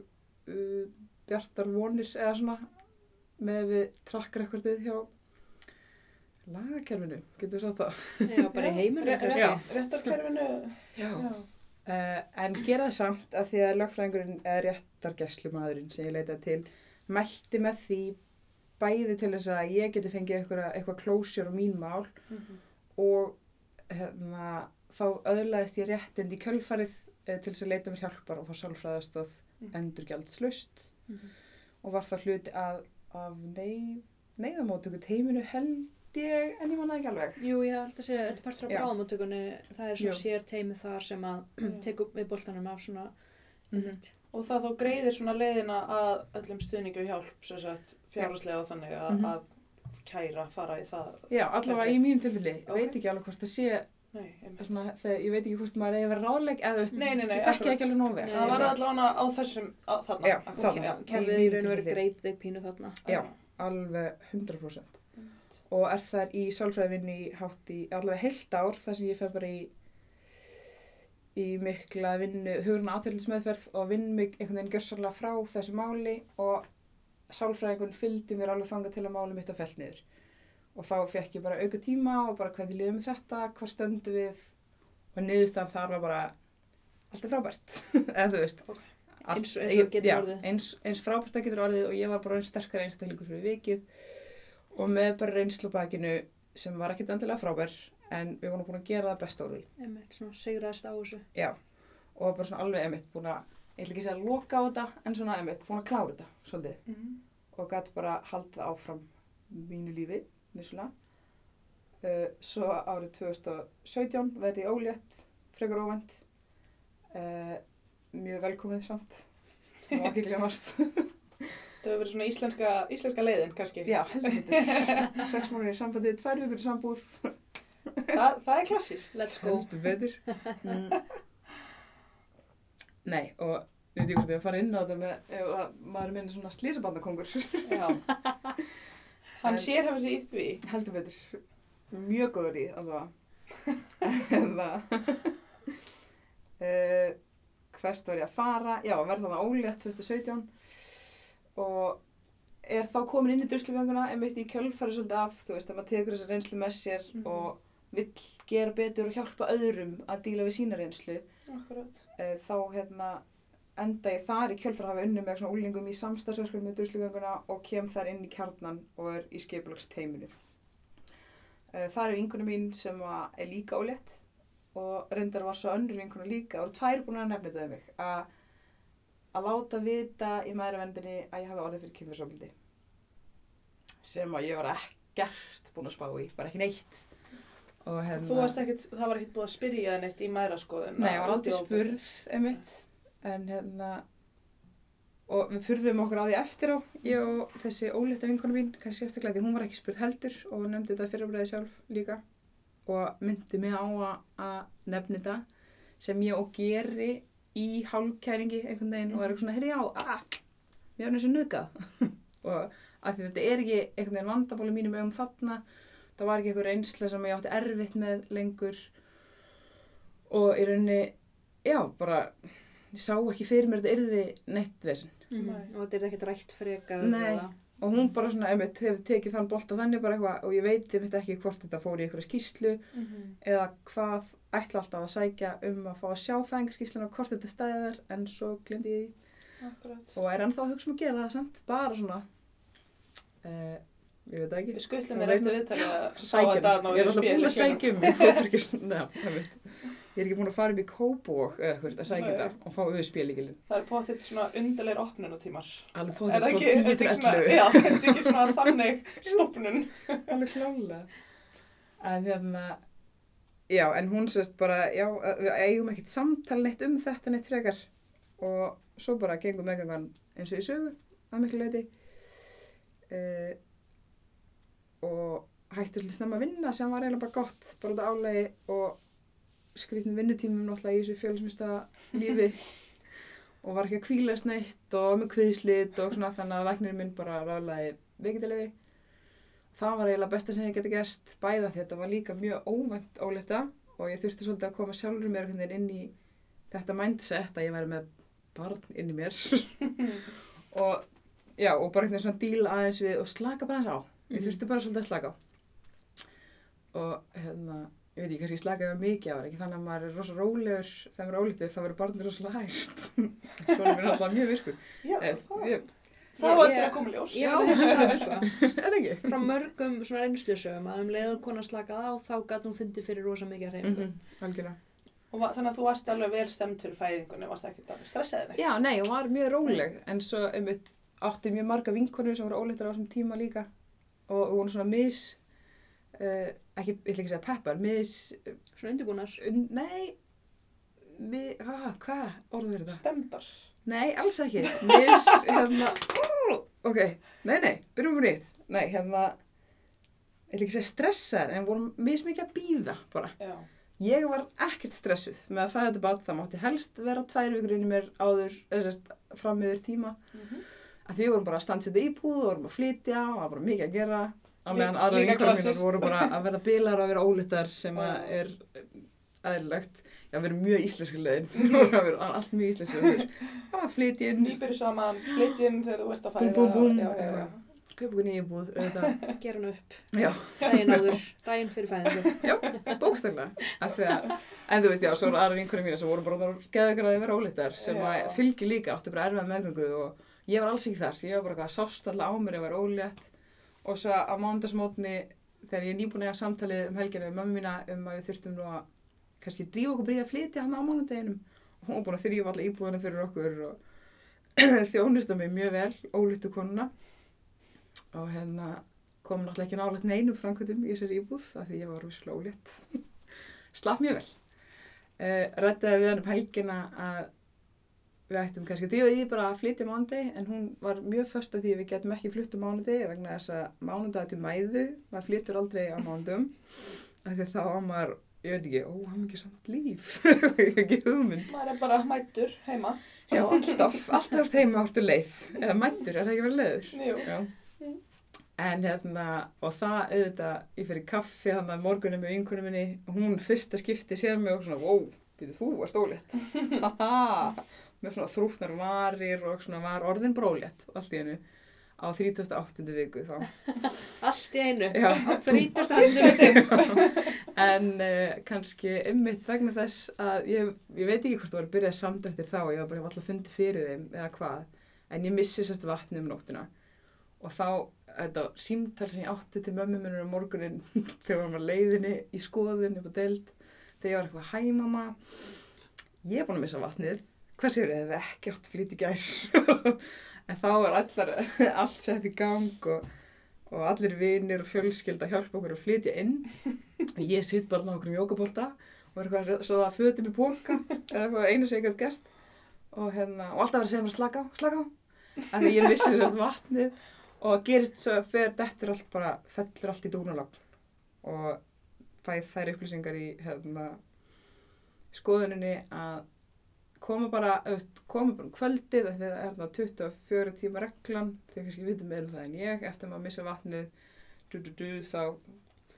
uh, bjartar vonir eða svona með við trakkrekordið hjá lagakerfinu, getur við sagt það? Já, bara rétt- Réttarkerfinu. Já. Já. Uh, en gera það samt að því að lögfræðingurinn eða réttargeslumadurinn sem ég leitaði til mælti með því bæði til þess að ég geti fengið eitthvað, eitthvað closure á mín mál Mhm. og hérna, þá öðlaðist ég réttind í kjölfarið uh, til þess að leita mér hjálpar og fá sálfræðastöð Mhm. endurgjaldslaust Mhm. og var það hluti að, af neyð, neyðamótöku teiminu held ég, en ég manna ekki alveg. Jú, ég held að segja, þetta er partur á Já. bráðamáttökunni, það er svona Jú. sér teimi þar sem að Já. tekur við boltanum af svona, Mhm. Og það þá greiðir svona leiðina að öllum stuðningu og hjálp, sem sagt, fjárháslega og þannig að, Mhm. að kæra, fara í það. Já, allavega í mínum tilfelli. Veit ekki alveg hvort það sé, Nei, svona, þegar, ég veit ekki hvort maður eigi að vera ráðleg, eða þú veist, Nei, nei, nei, ég þekki ekki alveg nóg vel. Það var allavega á þessum, á, þarna. Já, akkurat, þarna. já. Í kerfið í mínu raun og veru tilfelli. greip þig pínu þarna. Já. Alveg 100%. Og er þar í sálfræðvinni í hátt í allavega heilt ár, þar sem ég fer bara í í mikla vinnu, hugurna átveldismeðferð og vinn mig einhvern veginn gjörsanlega frá þessu máli og sálfræðingun fylgdi mér alveg þangað til að máli mitt að fell niður. Og þá fekk ég bara auka tíma og bara hvernig liðum við þetta, hvað stöndu við og niðurstaðan þar var bara allt er frábært, eða þú veist. Ok. Allt- Eins- eins og getur já, orðið. Eins, eins frábært það getur orðið og ég var bara einn sterkari einstaklingur fyrir vikið og með bara reynslu bakinu sem var ekkit endilega frábær en við vorum búin að gera það besta úr því. Einmitt, svona sigraðist á þessu. Já, og bara svona alveg emitt búin að, ég ætla ekki að segja að loka á þetta, en svona emitt búin að klára þetta svolítið Mhm. og gæti bara haldið áfram mínu lífi, vissulega. Uh, svo árið 2017 verði ég ólétt, frekar óvænt, uh, mjög velkomið samt, það má ekki glemast. Það hefur verið svona íslenska, íslenska leiðin, kannski. Já, heldur betur, sex mánuðir í sambandi, tvær vikur í sambúð, Þa, það er klassíst. Let's go. heldur betur. Mm. Nei, og ég veit ekki hvort ég að fara inn á þetta með, ef að maður er minni svona slísabandakongur. Já. Hann En- sér hefur sig í því. heldur betur mjög góður í en það uh, hvert var ég að fara já, verða þannig ólétt 2017 og er þá komin inn í drusluganguna einmitt í kjölfæri svolítið af þú veist að maður tekur þessa reynslu með sér Mhm. og vill gera betur og hjálpa öðrum að díla við sína reynslu Akkurat. uh, þá hérna enda ég þar í kjölfæri að hafa unni með svona úlingum í samstagsverkefni með drusluganguna og kem þar inn í kjarnan og er í skipulagsteiminu. Uh, það er vinkunum mín sem er líka ólétt og reyndar var svo önnur vinkuna líka og tvær búin að nefna þetta um mig að að láta vita í maðuravendinni að ég hafi orðið fyrir kynfyrsofbildi sem að ég var ekkert búin að spá í, bara ekki neitt og hérna Þú varst ekkert, það var ekkert búið að spyrja neitt í mæraskoðun. Nei, ég var aldrei spurð einmitt en hérna og við furðum okkur á því eftir á ég og þessi ólétta vinkona mín kannski sérstaklega því hún var ekki spurð heldur og nefndi þetta fyrirbræði sjálf líka og myndi mig á að, nefni þetta sem ég og geri í hálfkæringi einhvern veginn og er eitthvað svona, heyrði já, ah, mér er og nöðgað og að því þetta er ekki einhvern veginn vandabóli mínum um þarna það var ekki einhver reynsla sem ég átti erfitt með lengur. Og í rauninni, já, bara ég sá ekki fyrir mér að þetta yrði neitt vesen Mhm. Nei. Og þetta er ekkert rætt frekar. Og hún bara svona, einmitt, hefur tekið þann bolta þannig bara eitthvað og ég veit einmitt ekki hvort þetta fór í einhverja skýslu Mhm. eða hvað ætla alltaf að sækja um að fá að sjá fæðingarskýsluna hvort þetta stæði þar en svo glemdi ég því Akkurat. og er ennþá að hugsa um að gera það samt bara svona uh, ég veit ekki Við skuttlum Og þér eftir veit- viðtalið að sækja mig, ég er alltaf búin að sækja um ég er ekki búin að fara upp í kópók eða hvort að sækja þetta og fá auðvitað spilíkilin Það er potið svona undarleir opnunatímar. alveg Er það frá ekki, 10 er til þetta ekki svona, 11 já, er þetta ekki svona þannig stopnun? alveg klálega en hérna já, en hún sérst bara já, við eigum ekkert samtal neitt um þetta neitt frekar. Og svo bara gengum meðgangan eins og í sögu að miklu leiti uh, og hætti svolítið snemma að vinna sem var eiginlega bara gott bara út af álegi og skrýtnum vinnutímum náttúrulega í þessu félagsmynda lífi. Og var ekki að kvílast neitt og með kviðslit og svona þannig að læknirinn minn bara ráðlaði veikindalefi það var eiginlega besta sem ég geti gerst bæða því þetta var líka mjög óvænt óletta og ég þurfti svolítið að koma sjálfur mér inn í þetta mindset að ég væri með barn inn í mér. Og já og bara svona díl aðeins við og slaka bara eins á. Ég Mhm. þurfti bara svolítið að slaka á. Og hérna ég veit ekki, kannski slakaði mig mikið á það ekki þannig að maður er rosa rólegur þegar maður er ólítið þá verður barnið rosalega hægt svona mér er alltaf mjög virkur Já, Eða, það, ég, það var eftir að koma ljós. Já, það er sko. er ekki Frá mörgum svona reynslusögum að um leiðu konar slakað á þá gæti hún fundið fyrir rosa mikið að reyningu. Mhm, algjörlega Og va- þannig að þú varst alveg vel stemt fyrir fæðingunni, varst ekki alveg stressaðið. Já, nei, hún var mjög róleg en svo einmitt átti mjög marga vinkonur sem voru óleittar mis ekki, ég ætla ekki að segja peppar, mis, Svona undirbúnar. un, nei, mi, hvað orður er þetta? Stemdar. Nei, alls ekki, mis, hérna, ok, nei, nei, byrjum við nýtt, nei, hérna, ég ætla ekki að segja stressaðar, en vorum mismikið að býða bara. Já. Ég var ekkert stressuð með að fæða þetta bát, það mátti helst vera tvær vikur inn í mér áður, fram yfir tíma. Mhm. að við vorum bara að standsetta íbúð, vorum að flytja og það var bara mikið að gera á meðan aðra líka vinkonum mínar voru bara að vera bilar að vera ólittar sem að Já. er aðeinlegt já, við erum mjög íslensku leiðin við að vera allt mjög íslensku leiðin bara að flytja inn, Nýbyrju saman, flytjinn þegar þú ert að fæða. Já, já, já. kaupa okkur nýja íbúð auðvitað, Gera hann upp. já, Dægin áður. Dægin fyrir af því að, en þú veist já, svo voru aðra vinkonum mínar sem voru bara geða að vera ólittar sem að Já. fylgir líka, áttu bara erfið meðgöngu og ég var alls ekki þar, ég var bara sást alltaf á mér að vera ólétt og svo á mándagsmótni þegar ég er nýbúin að samtalið um helginu við mömmu mína um að við þurftum nú að kannski drífa okkur bríða að flytja hann á mánudeginum. Og hún búin að þrýfa alla íbúðana fyrir okkur og þjónusta mig mjög vel, ólittu konuna. Og hérna kom náttúrulega ekki nálega neinum framkvæmdum í þessari íbúð af því ég var rosalega ólétt. Slapp mjög vel. Uh, rættaði við hann um helgina að við ættum kannski að drífa í bara að flytja mánuði en hún var mjög föst að því að við getum ekki flytt um mánuði vegna þess að mánudag til mæðu maður flyttur aldrei á mánudum af því þá á maður, ég veit ekki, ó, hann ekki samt líf. Ekki hugmynd. Maður er bara mættur heima. já, alltaf, alltaf heima áttu leið. Eða mættur, er það ekki verið leiður. En hérna, og það auðvitað, ég fyrir kaffi hann að morgunum með vinkunum minni hún fyrsta skipti sér mig og svona, wow, býtu þú varst ólétt. Haha, með svona þrútnar varir og svona var orðin brólétt allt í hennu á 38. viku þá. Allt í einu. Já. Á 30. en uh, kannski ummitt vegna þess að ég, ég veit ekki hvort það var að byrja samdrættir þá, ég var bara alltaf fundið fyrir þeim eða hvað, en ég missi sérst vatni um nóttina og þá, þetta símtal sem ég átti til mömmu minnur á morgunin þegar á leiðinni í skoðun upp á deild, þegar ég var eitthvað hæ mamma, ég er búin að missa vatnið, hvers er þið ekki átt flýt í gær? En þá er allar, allt sett í gang og, og allir vinir og fjölskylda hjálpa okkur að flytja inn. Og ég sitt bara á okkur mjókabólta og er eitthvað svo að fötum í póka eða eitthvað einu sem ég gæti gert. Og, hérna, og alltaf verið að segja mér slaka á, slaka á. En ég vissi að vatnið og gerist svo að fyrir dettur allt bara fellur allt í dúnalagn og fæð þær upplýsingar í hérna, skoðuninni að koma bara, auðvist, koma bara um kvöldið af því að það er hérna 24 tíma reglan þegar kannski vitum meira um það en ég eftir maður að missa vatnið du, du, du, þá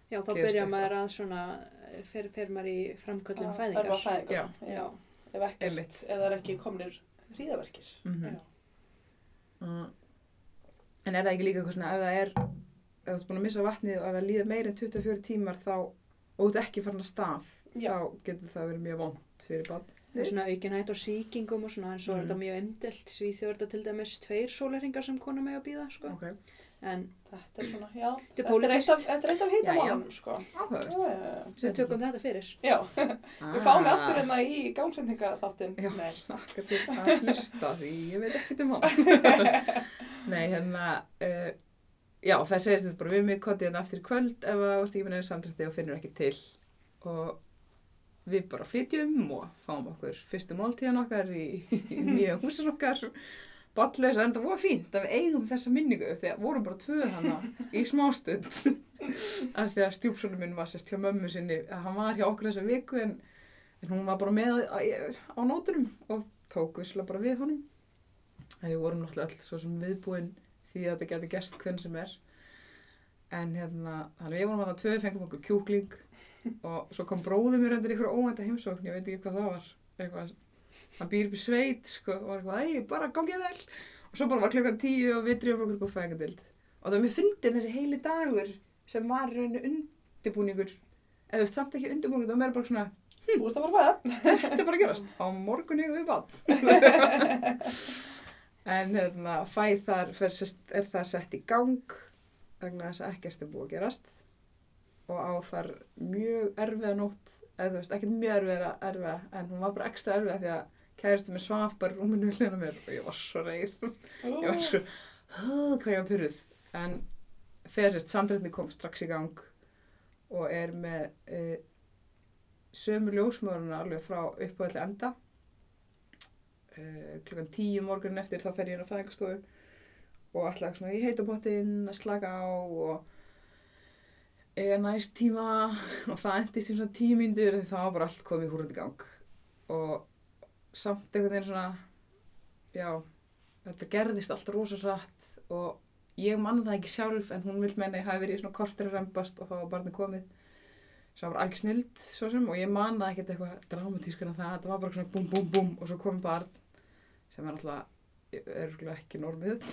Já, þá byrja maður að svona, fer, fer maður í framköllum Að fæðingar. örva fæðingar. Já. Já. Ef ekkert, ef það er ekki komnir hríðaverkir. Mhm. Já. Mm. En er það ekki líka eitthvað svona ef það er, ef þú ert búin að missa vatnið og ef það líður meir en 24 tímar þá og þú ert ekki farin að stað Já. þá getur það verið mjög vond fyrir barn. Það er svona aukin hætt á sýkingum og svona, en svo er Mhm. þetta mjög umdelt. Svíþjóð er þetta til dæmis tveir sólarhingar sem kona með að býða, sko. Ok, En Þetta er svona, já. Þetta er eitt af- Þetta er eitt af Já, já. hitamálum, sko. Já, já, já. við tökum þetta fyrir. Já, Ah. við fáum við aftur hérna í gangsendingaþáttin. Já. Nei. Hlakka til að hlusta því ég veit ekkert um hann. Nei, hérna, uh, já það segist þetta bara við mig kotið hérna eftir í kvöld ef það vart ekki með neina samtrætti og finnur ekki til og við bara flytjum og fáum okkur fyrstu máltíðan okkar í, í nýja húsin okkar. Balleis, en það var fínt að við eigum þessa minningu því að vorum bara tvö hana í smástund af því að stjúpsónum minn var sérst hjá mömmu sinni að hann var hjá okkur þessa viku en, en hún var bara með á, á nótunum og tók visslega bara við honum. Að við vorum náttúrulega öll svo sem viðbúin því að þetta geti gerst hvern sem er. En hérna þannig við vorum að það tvö fengum okkur kjúkling og svo kom bróðið mér undir ykkur óvænta heimsókn, ég veit ekki hvað það var. Eitthvað, hann býr upp í sveit sko, og var eitthvað, æ, bara gangið vel. Og svo bara var klukkan tíu og við drifum okkur upp á fækadild og það var mjög fyndin þessi heili dagur sem var rauninu undirbúningur. Eða þú veist, samt ekki undirbúningur, það var meira bara svona Þú ert að fara að fæða. þetta er bara að gerast. Á morgun eigum við bann en hérna fæð þar fer, er það sett í gang vegna þess að ekkert er búið að gerast og á þar mjög erfiða nótt eða þú veist, ekkert mjög erfiða, erfiða en hún var bara ekstra erfiða því að kæristu mér svaf bara rúminu hljóna mér og ég var svo reið. Ég var svo, "Hú, hvað ég var pyrruð en þegar sérst samdrætni kom strax í gang og er með uh, sömu ljósmöðurna alveg frá uppáðalli enda uh, klukkan tíu morgunin eftir þá fer ég inn á fæðingastofu og alltaf svona í heitabotinn að slaka á og eiga næst tíma og það endist í svona því þá var bara allt komið húrandi gang og samt einhvern veginn svona já, þetta gerðist alltaf rosa hratt og ég manna það ekki sjálf en hún vil menna ég hafi verið í svona kortir að rembast og þá var barnið komið svo var alveg snild svo sem og ég manna ekkert eitthvað dramatískur en það, þetta var bara svona búm búm búm og svo komið barn sem er alltaf er ekki normið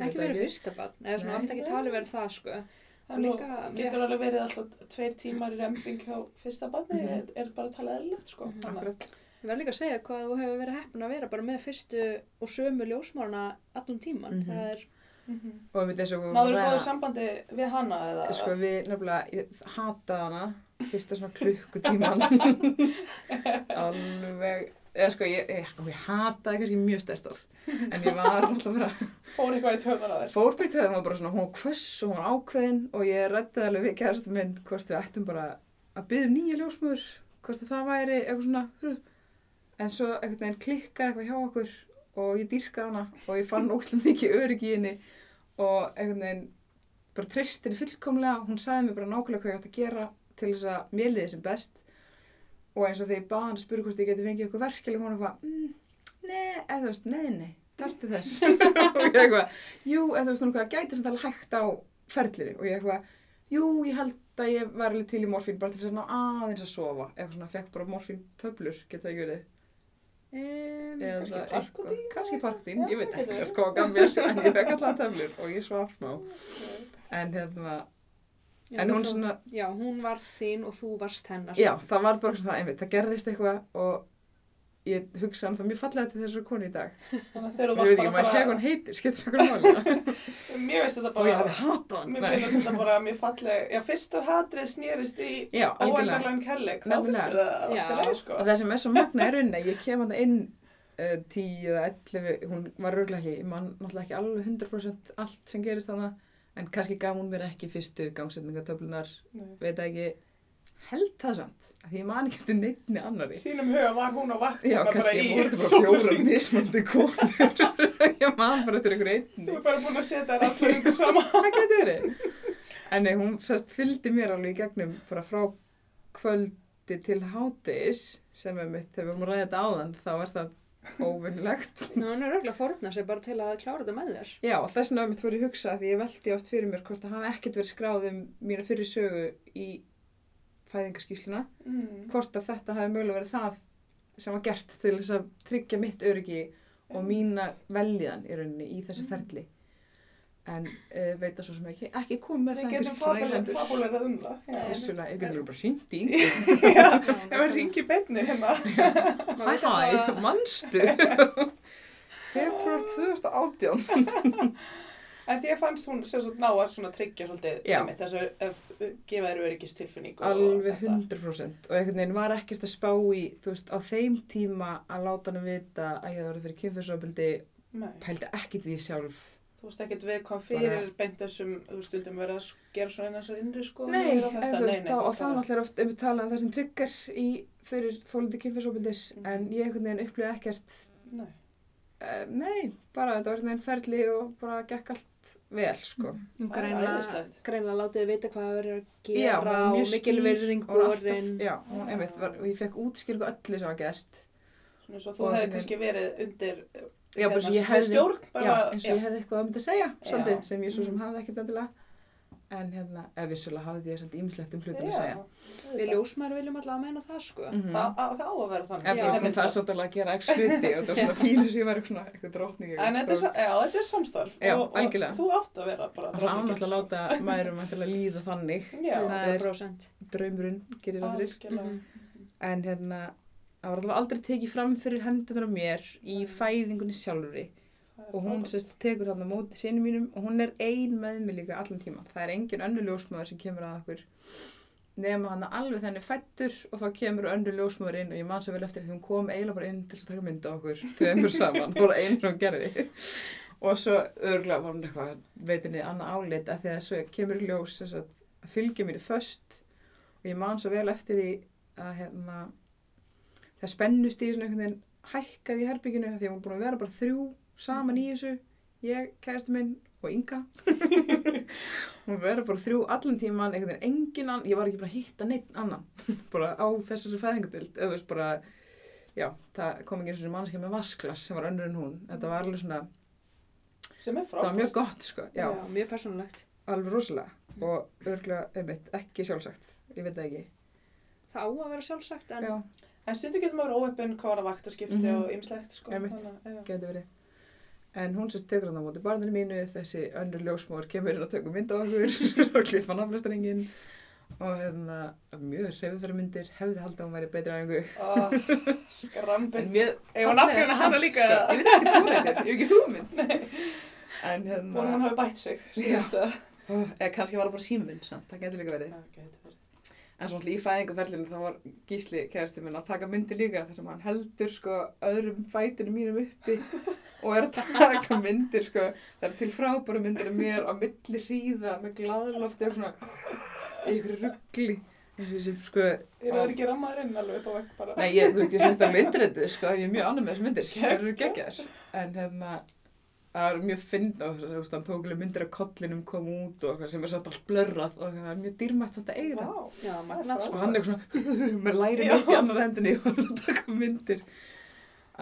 Ekki verið fyrsta barn, eða svona Nei. oft ekki tali verið það sko. Það nú getur alveg verið alltaf tveir tímar í remping hjá fyrsta barni, Mhm. er, er bara að tala eðlilegt sko. Mhm. Akkurat Ég verð líka að segja hvað þú hefur verið heppin að vera bara með fyrstu og sömu ljósmárna allan tíman. Mhm. Það er, Mhm. og við þessu Náður góðu sambandi við hana eða? sko við nefnilega ég hataði hana fyrsta svona klukkutíman alveg eða sko ég, ég, sko, ég hataði kannski mjög stert orð. En ég var alltaf bara Fór eitthvað í töðan á þér? fórbeitt höfum var bara svona hún var kvöss og hún var ákveðin og ég rætti alveg við kærastu minn hvort við ættum bara að byggja um nýja ljósmöður hvort það væri eitthvað svona en svo einhvern veginn klikkaði eitthvað hjá okkur og ég dýrkaði hana og ég fann ókslega mikið öryggi í henni og einhvern veginn bara treysti henni fullkomlega. Hún sagði mér bara nákvæmlega hvað ég átt að gera til þess að mér liði sem best og eins og þegar ég baði hann að spura hvort ég geti fengið eitthvað verkefli hún eitthvað, mm, nei, eða þú veist, nei, nei, þarftu þess. Og ég eitthvað, jú, eða þú veist, hún eitthvað gæti samt alveg hægt á ferliri og ég eitthvað, jú, ég held að ég var alveg til í morfín bara til þess að ná aðeins að sofa. Eitthvað svona, fekk bara morfín töflur, geta ekki verið. Um, Eða eitthvað- kannski parktín, Já, ég veit ekki hvað gaf mér, en ég fekk alltaf töflur og ég svaf smá, en hérna já, en hún þú- svona, Já, hún var þín og þú varst hennar. já, það var bara svona, einmitt, það gerðist eitthvað og ég hugsa um það mjög fallega til þessar konu í dag. Þannig að þegar þú ég veit varst ekki, maður segja hvað hún heitir, skiptir okkur máli? Mér finnst þetta og ég bara, hefði hatað hann. Mér Nei. finnst þetta bara mjög falleg, já fyrstar hatrið snýrist í óendarlegan kærleik, þá finnst mér það alltaf leið sko. og það sem er svo magna er unna ég kem hann inn uh, 10 eða 11 hún var rauglega ekki, ég man náttúrulega ekki alveg 100% allt sem gerist þannig en kannski gaf hún mér ekki fyrstu gangsetningatöflunar Nei. veit ekki, held það samt því ég man ekki eftir neittni annari þínum huga var hún á vakt já, kannski í voru bara fjóra mismandi konur. Ég man bara eftir einhver Þú einni er bara búin að setja þér allir yngur sama. það getur verið. En nei, hún sérst fylgdi mér alveg í gegnum bara frá kvöldi til hátis sem er mitt, þegar við vorum að ræða þetta áðan þá er það óvinnlegt Ná, hún er auðvitað fórna sig bara til að klára þetta með þér. já, þess vegna mitt voru ég hugsa því ég veldi oft fyrir mér hvort það hafi ekkert verið skráð um mína fyrir sögu í fæðingaskísluna Mm. hvort að þetta hafi mögulega verið það sem var gert til þess að tryggja mitt öryggi og mína veljiðan í rauninni í þessu ferli en uh, veit það svo sem ekki ekki komið með Við getum fæðingaskísluna í hendur fabulerað um það. ég getur bara hringt í Já, ef við ringi beinni hérna. Hæ manstu? Februar 2018 En því að fannst hún sem sagt ná að svona tryggja svolítið þessu að gefa þér öryggistilfinningu. og Alveg þetta. 100% og einhvern veginn var ekkert að spá í þú veist, á þeim tíma að láta hann vita að ég hafði verið fyrir kynfyrsofbildi Nei, pældi í því sjálf þú veist ekkert við kom fyrir beint þessum, þú veist, stundum verið að gera svona einn þessar innri sko. Nei, en þú veist, þá, og það náttúrulega er oft um talað um það sem tryggar í fyrir þólandi kynfyrsofbildis Mhm. en ég einhvern veginn upplýði ekkert Nei. uh, nei, bara þetta var einhvern veginn ferli og bara gekk allt vel, sko er greinlega, greinlega látið þið vita hvað það verður að Já, gera var og mjög mikil skýr virðing og var alltaf- borin. Já, hún einmitt var, og ég fekk útskýringu öllu sem var gert Svona svo þú hefði kannski verið undir Já, bara svo ég við hefði, stjórn, já, bara, eins og ég hefði eitthvað um þetta að segja, svolítið, sem ég svo sem Mm. hafði ekkert endilega. En hérna, eða vissulega hafði ég svolítið ímislegt um hlutum að segja. Við ljósmæður viljum allavega meina það sko. Mm Það á það á að vera þannig. En það er svolítið alveg að gera ekki hluti og það er svona fínu sem ég var eitthvað svona, eitthvað drottning. En þetta er, er samstarf Já, og, og algjörlega. þú átt að vera bara Og það ánáttúrulega að láta mærum að líða þannig. Já, það er 100%. draumurinn, gerir það fyrir. Mhm. En hérna, það var allavega aldrei tekið fram fyrir hendunar á mér í fæðingunni er og hún sérst tekur þarna móti sinni mínum og hún er ein með mig líka allan tíma það er engin önnur ljósmöður sem kemur að okkur nema hann alveg þenni fættur og þá kemur önnur ljósmöður inn og ég man svo vel eftir því hún kom eiginlega bara inn til að taka mynd á okkur þreymur saman, hún var einn og gerði. Og svo örgulega var hún eitthvað veitinni annað álit af því að svo kemur ljós að fylgja mér föst. Og ég man svo vel eftir því að hérna, það spennust í svona einhvern veginn hækkaði í herbygginu því að hún búin að vera bara þrjú saman í þessu. Ég, kæristu minn og Inga. Hún verður bara þrjú allan tíman einhvern veginn engin annan, ég var ekki bara að hitta neitt annan. Bara á þessari fæðingadild eða þú veist bara já, það kom ekki eins og mannskja með vasklas sem var önnur en hún, þetta var alveg svona sem er það var frábært. mjög gott sko, já, Já, mjög persónulegt. alveg rosalega. Og örgulega, einmitt, ekki sjálfsagt. Ég veit það ekki, Það á að vera sjálfsagt en já, En stundu getur maður óöppin hvað var að vaktaskipti Mhm. og ymslegt, sko. Að, geti verið en hún sérst tekur hann á móti barninu mínu þessi önnur ljósmóður kemur inn og tekur mynd á okkur og klippa nafnlöstaringin og hérna mjög hreyfðfæri myndir, hefði haldið að hún væri betri aðeingu Ó, Skrambin. en mjög Eigum við nafngreina hana líka, sko, ég veit ekki þetta er, ég hef ekki hugmynd en hérna hún hafi bætt sig, að. eða kannski var það bara símvinn það getur líka verið. En svona í fæðingaferlinu þá var Gísli kærasti minn að taka myndir líka þar sem hann heldur sko öðrum fætinu mínum uppi og er að taka myndir sko. Það er til frábæra myndir af mér á milli hríða með gladlofti og svona ykkur ruggli þessi sko Eru það ekki rammaður inn alveg upp á vekk bara? Nei, ég, þú veist, ég seti alveg internetið, sko, ég er mjög annað með þessu myndir, það eru geggjar. En hérna, það er mjög fynd og þú veist, hann tók alveg myndir af kollinum kom út og eitthvað sem er satt allt blörrað og það er mjög dýrmætt samt að eiga það. Vá. Já, magnað Og sko. hann er svona, með læri mitt í annar hendinni og hann að taka myndir.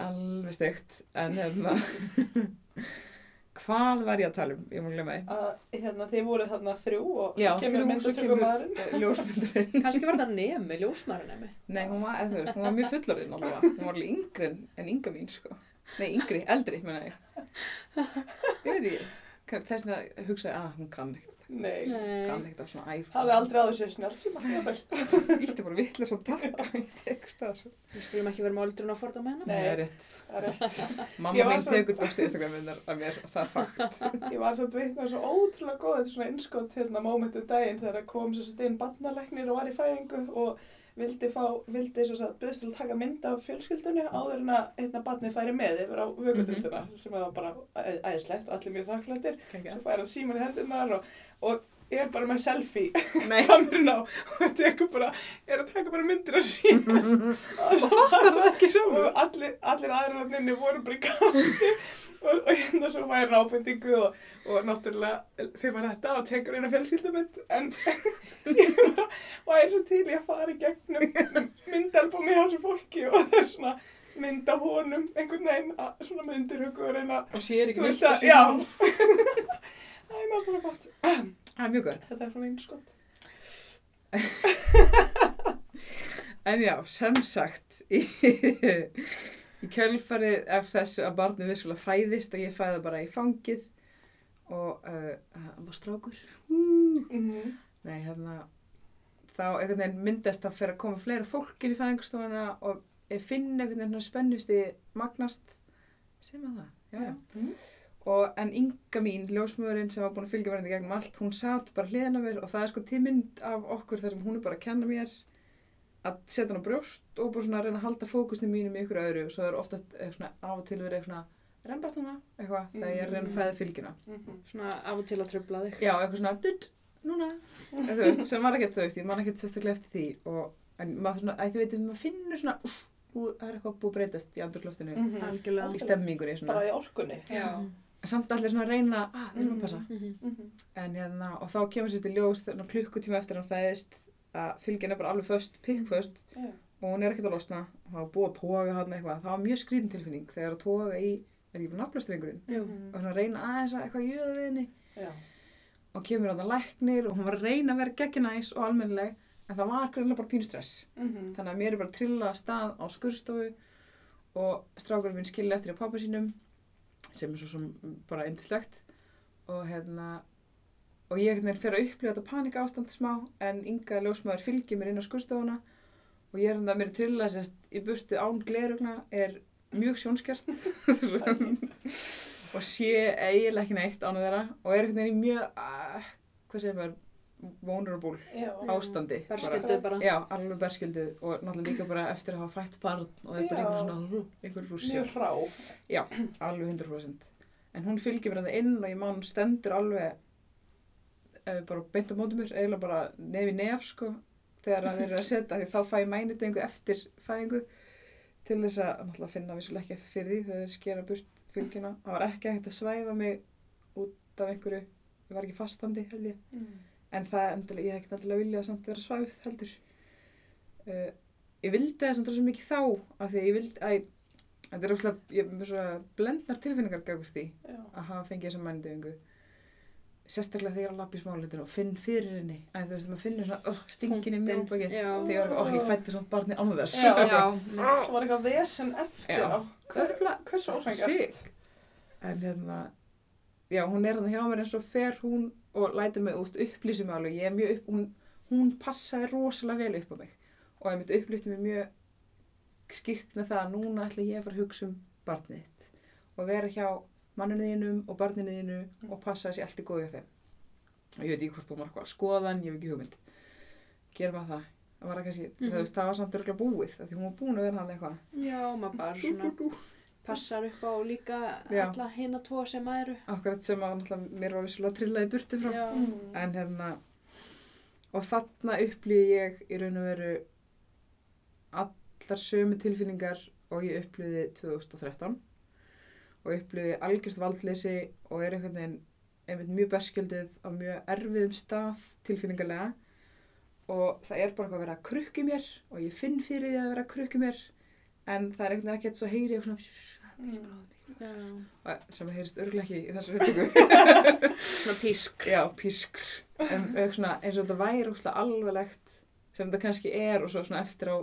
Alveg steikt, en hérna, hvað var ég að tala um? Ég má glemma því. Að hérna þið voruð þarna þrjú og Já, kemur þrjú, svo kemur myndatökumæðurinn. eh. Kannski var þetta nemi, ljósmaður nemi. Nei, hún var, eða þú veist, hún var mjög fullorinn alveg. Hún var alveg yngri en, en ynga mín, sko. Nei, yngri, eldri, menna ég. Ég veit ekki. Þess vegna hugsaði, að hún kann ekkert. Nei. Kann ekkert af svona iPhone. Hafði aldrei áður sér snjálfsíma, jafnvel. Ítti bara vittlega svo takka í tekst það. Við skulum ekki vera með aldrun að forða með hana. Nei. Nei, rétt. Það er rétt. Ég Mamma mín svo- tekur bestu Instagram-myndar af mér, það er fakt. Ég var samt veitna svo ótrúlega góð, þetta er svona innskott hérna mómentum daginn þegar kom svo inn barnalæknir og var í fæðingu og vildi fá, vildi svo að byrðst til að taka mynd af fjölskyldunni áður en að hérna barnið færi með yfir á vökkudildina sem var bara æðislegt og allir mjög þakklættir. Svo færi hann síman í hendurnar og, og ég er bara með selfie kamerun á og tekur bara, er að taka bara myndir af síman. Og fattar það ekki og sjálfur. allir, allir aðrarninni voru bara í gátti og, og hérna svo færi ábendingu og, og náttúrulega fyrir maður þetta og tekur eina fjölskyldumynd en ég bara væri svo til í að fara í gegnum myndalbumi hjá þessu fólki og það er svona mynd af honum einhvern veginn að svona myndir hugu og Og sér ekki veist að já. Það er náttúrulega gott. Það er mjög gott. þetta er svona einskott En já, sem sagt, í, í kjölfarið af þess að barnið vissulega fæðist og ég fæða bara í fangið og uh, hann var strákur. mm -hmm. Nei, hérna, þá einhvern veginn myndast að fyrir að koma fleira fólk inn í fæðingstofuna og ég finn einhvern veginn svona spennusti magnast, sem að það, já, já. Mhm. Og en Inga mín, ljósmöðurinn sem var búin að fylgja verðandi gegnum allt, hún satt bara hliðina mér og það er sko tímynd af okkur þar sem hún er bara að kenna mér að setja hann á brjóst og bara svona að reyna að halda fókusni mínum í ykkur öðru og svo er oftast eitthvað svona af og til verið eitthvað svona rembast núna, eitthvað, þegar ég er að reyna að fæða fylgjuna. Svona af og til að tröfla þig. Já, eitthvað svona, dutt, núna, en þú veist, sem var ekkert, þú veist, ég man ekkert sérstaklega eftir því og, en maður svona, að þú veit, maður finnur svona, uff, það er eitthvað búið að breytast í andurloftinu, Mhm. Algjörlega. í stemmingunni, bara svona, í orkunni Já. en samt allir svona að reyna, ah, við erum að passa, Mhm. Mhm. en hérna, og þá kemur sér til ljós þegar klukkutíma eftir hann fæðist, að fylgjan er bara alveg föst, pikkföst, og hún er ekkert að losna, og það var búið að toga hann eitthvað, það var mjög skrítin tilfinning þegar að toga í, er ekki bara nafnlastrengurinn, og svona reyna aðeins að eitthvað jöða við henni, Já. og kemur á það læknir og hún var að reyna að vera gegginæs og almennileg en það var greinlega bara pínustress Mhm. þannig að mér er bara að trilla stað á skurstofu og strákurinn minn skilja eftir á pappa sínum sem er svo sem bara indislegt og hérna og ég fer að upplifa þetta panika ástand smá en ynga ljósmaður fylgir mér inn á skurstofuna og ég er hérna að mér trilla sérst í burtu án glerugna er mjög sjónskjart og sé eiginlega ekki neitt án að vera og er veginn í mjög uh, hvað segir maður vulnerable Já. ástandi bara. Berskjölduð bara. Já, alveg berskjölduð og náttúrulega líka bara eftir að hafa fætt barn og það er bara Já. einhver svona, einhver rússja, Mjög hrá. alveg 100%. En hún fylgir mér að það inn og ég man hún stendur alveg uh, bara beint á móti mér, eiginlega bara nefi nef sko, þegar að þeir eru að setja því þá fæ ég mænudengu eftir fæðingu til þess að náttúrulega finna vissulega ekki fyrir því þegar þeir skera burt fylgjuna það var ekki hægt að svæfa mig út af einhverju. Ég var ekki fastandi held ég. Mm. en það endilega, ég hef ekki endilega viljað samt vera svæfð heldur. Uh, ég vildi það samt rosa mikið þá af því að ég vildi að þetta er óslega, ég er með svona blendnar tilfinningar gafur því Já. að hafa fengið þessa mændöfingu sérstaklega þegar ég er að lappa í smáleitur og finn fyrir henni að þú veist, maður finnur svona oh, stingin í já. þegar oh, ég fætti svona barni án þess Já. Já, mitt. Svo var eitthvað vesen eftir á. Hversu ósængjast? Shit. en hérna já, hún er hann hjá mér eins og fer hún og lætur mig út, upplýsir mig alveg ég er mjög upp, hún, hún passaði rosalega vel upp á mig og ég myndi upplýsti mig mjög skýrt með það að núna ætla ég að fara að hugsa um barnið þitt og vera hjá manninu þínum og barninu þínu og passa þessi allt í góði á þeim og ég veit ekki hvort hún var eitthvað að skoða hann, ég hef ekki hugmynd gerum að það það var, kannski, það, veist, það var samt örgulega búið af því hún var búin að vera hann eitthvað Já, maður bara svona passar upp á líka Já. alla hina tvo sem eru. akkurat sem að mér var vissulega trillaði burtu frá Já. Mm. en hérna og þarna upplýði ég í raun og veru allar sömu tilfinningar og ég upplýði 2013 og upplýði algjört valdleysi og er einhvern veginn einmitt mjög berskjöldið á mjög erfiðum stað tilfinningarlega og það er bara eitthvað að vera að krukki mér og ég finn fyrir því að vera að krukki mér en það er einhvern veginn ekkert svo heyri ég svona Mm. Sem heyrist örgulega ekki í þessu upptöku Svona písk. Já, pískr. En eitthvað svona, eins og þetta væri óslega alveglegt sem þetta kannski er og svo svona eftir á,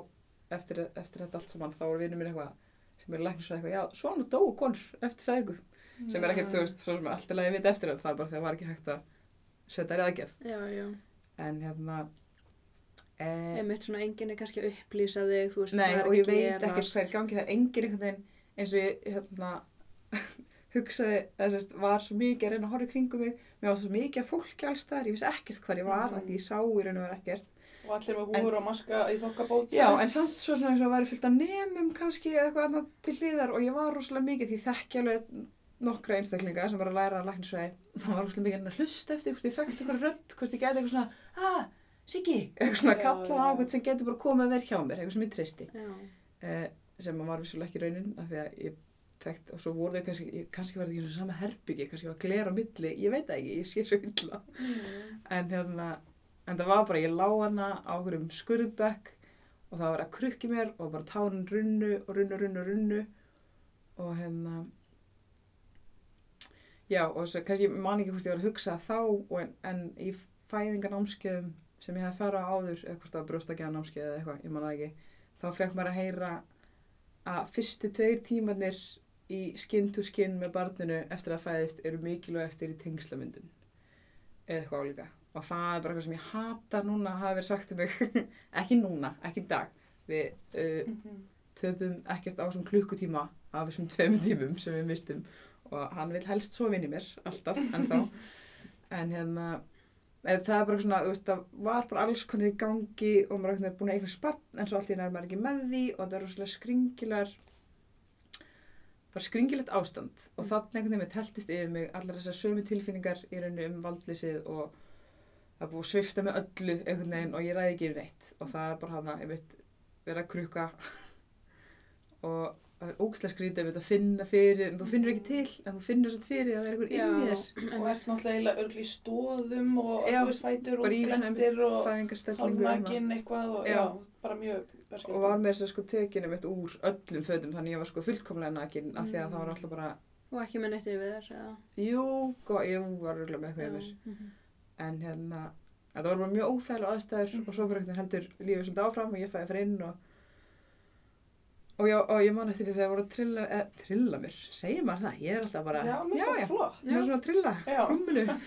eftir, eftir þetta allt saman þá er vinnur mér eitthvað er læknir svo eitthvað, já, svona dóu konur eftir fæðingu sem er ekkert, þú veist, svo sem allt er lagi vita eftir það, það er bara þegar var ekki hægt að setja í aðgef. Já, já. En hérna, e, Einmitt svona enginn er kannski að upplýsa þig, þú veist, nei, hvað er og að ég veit ekkert hvað er í gangi, það er engin einhvern veginn eins og ég, hérna, hugsaði, eða sérst, var svo mikið að reyna að horfa kringum mig, mér var svo mikið af fólki alls staðar, ég vissi ekkert hvað ég var, mm. því ég sá í raun og vera ekkert. Og allir með húur og maska í þokkabót. Já, en samt svo svona eins og að væri fullt af nemum kannski eða eitthvað annað til hliðar og ég var rosalega mikið því þekki alveg nokkra einstaklinga sem var að læra að læknisfræði. Það var rosalega mikið að hlusta eftir hvort ég þekkti eitthvað rödd, hvort ég gæti eitthvað svona, ah, Siggi, eitthvað svona kalla á eitthvað sem getur bara komið að vera hjá mér, eitthvað sem ég treysti. Eh, sem var vissulega ekki raunin af því að ég þekkt og svo voru þau kannski, kannski það ekki og sama herbyggi, kannski var glera á milli, ég veit það ekki, ég sé svo illa. Mm. En hérna, en það var bara, ég lá hana á einhverjum skurðbekk og það var að krukki mér og bara tárin runnu og runnu, runnu, runnu. Og hérna, já og svo kannski, ég man ekki hvort ég var að hugsa þá en, en í fæðingarnámskeiðum sem ég farið á áður, eða hvort það var brjóstakjaða námskeið eða eitthvað, ég man það ekki, þá fekk maður að heyra að fyrstu tveir tímanir í skinn to skinn með barninu eftir að fæðist eru mikilvægastir í tengslamyndun eða eitthvað álíka og það er bara eitthvað sem ég hata núna að hafa verið sagt um mig. Ekki núna, ekki í dag. Við uh, Mhm. töpum ekkert á svona klukkutíma af þessum tveim tímum sem við mistum og hann vil helst svo vinni mér alltaf, ennþá. En hérna eða það er bara svona, þú veist, það var bara alls konar í gangi og maður er búin að eignast spann en svo allt í nær maður ekki með því og það er rosalega skringilar bara skringilegt ástand. Og þannig einhvern veginn teltist yfir mig allar þessar sömu tilfinningar í rauninu um valdlýsið og það er búið að svifta með öllu einhvern veginn og ég ræði ekki yfir neitt og það er bara hana, ég veit, vera að krukka og það er ógæslega skrítið að finna fyrir, en þú finnur ekki til en þú finnur svo fyrir að það er einhver inn í þér Og ert náttúrulega eiginlega örgli í stóðum og Já, þú veist fætur og glendir og hálfnækin eitthvað og Já. já, bara mjög berskjöldur. og var með þess að sko tekinu mitt úr öllum fötum þannig ég var sko fullkomlega nakin af því að það var alltaf bara Og ekki með neitt yfir þér, eða? jú, ég var örgulega með eitthvað yfir Mhm. En hérna, þetta var bara mjög óþægilega aðstæður og svo bara heldur lífið svolítið áfram og ég fæði fyrir inn og og, já, og ég man eftir því þegar það voru að trilla, eh, trilla mér, segir maður það, ég er alltaf bara Já, mér finnst það flott. ég var svona að trilla Já. rúminu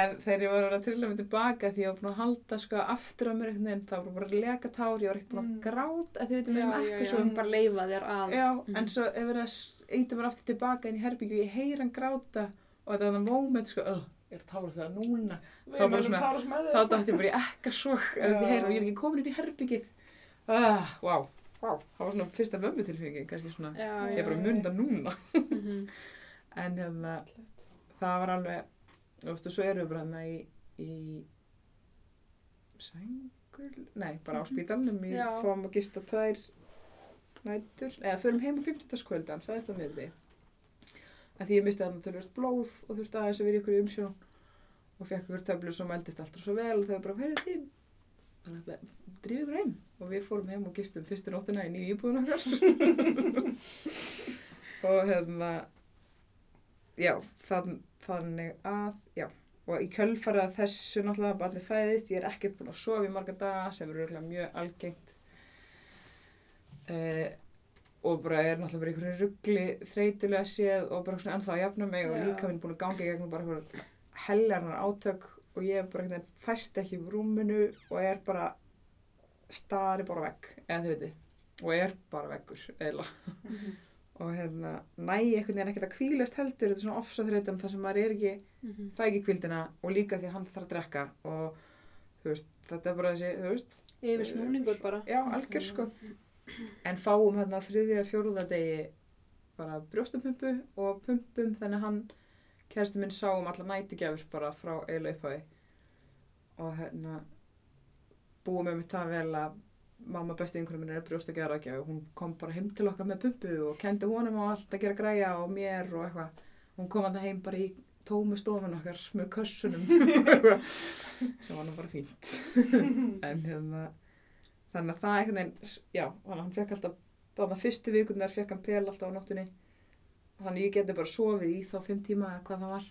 en þegar ég var að trilla mig tilbaka því ég var búin að halda sko aftur á mér einhvern veginn, það var bara að leka tár ég var ekki búin að Mm. gráta, því veitum mér ekki svo bara leifa þér að. Já, Mhm. en svo ef verið að eitthvað mér aftur tilbaka inn í herbyggju og ég heyr hann gráta og þetta var það moment sko, öh, ég er að tára það núna. Við var bara svona- með þá dætti ég bara í ekka svo ég er ekki komin inn í herbyggið ah, wow, wow, það var svona fyrsta mömmu tilfengið, kannski svona Já, ég er bara að munda núna. Mhm. en hérna, það var alveg þú veist, og svo erum við bara hérna í, í sængur, nei, bara á spítalnum í Já. fáum að gista tvær nætur, eða förum heim á 50. kvöldan, það er það með því að því ég misti þarna tölvöld blóð og þurfti aðeins að vera í ykkur umsjón. Og fekk ykkur töflu sem eldist alltaf svo vel og þau bara, heyrðu því þannig að drífið ykkur heim. Og við fórum heim og gistum fyrstu nóttina í nýju íbúðun okkar. Og hérna já, þann, þannig að já, og í kjölfarið að þessu náttúrulega barnið fæðist, ég er ekkert búin að sofa í marga daga sem eru mjög algengt. Eh, og bara er náttúrulega bara einhverju ruggli þreytulega séð og bara svona ennþá að jafna mig og líka minn búin að ganga í gegnum bara einhverju heljarnar átök og ég er bara einhvern veginn fæst ekki í rúminu og er bara stari bara vegg, eða þið veitir og er bara veggur, eiginlega. Mhm. og hérna, næ einhvern veginn ekkert að kvílast heldur, þetta er svona ofsaþreytum þar sem maður er ekki, Mhm. fæ ekki kvildina og líka því að hann þarf að drekka og þú veist, þetta er bara þessi, þú veist Yfir snúningur bara. já, algjör sko en fáum hérna þriðja fjóruða degi bara brjóstapumpu og pumpum þannig að hann kæristu minn sá um alla nætugjafir bara frá eiginlega upphæði og hérna búum með mitt það vel að mamma besti einhverjum minn er brjóstagjafaraðgjaf og hún kom bara heim til okkar með pumpu og kendi honum á allt að gera græja og mér og eitthvað. Hún kom hann heim bara í tómu stofun okkar með kössunum. Sem var nú bara fínt. En hérna þannig að það einhvern veginn, já, hann fekk alltaf, þannig að fyrstu vikunar fekk hann pel alltaf á nóttunni. Þannig ég geti bara sofið í þá fimm tíma eða hvað það var.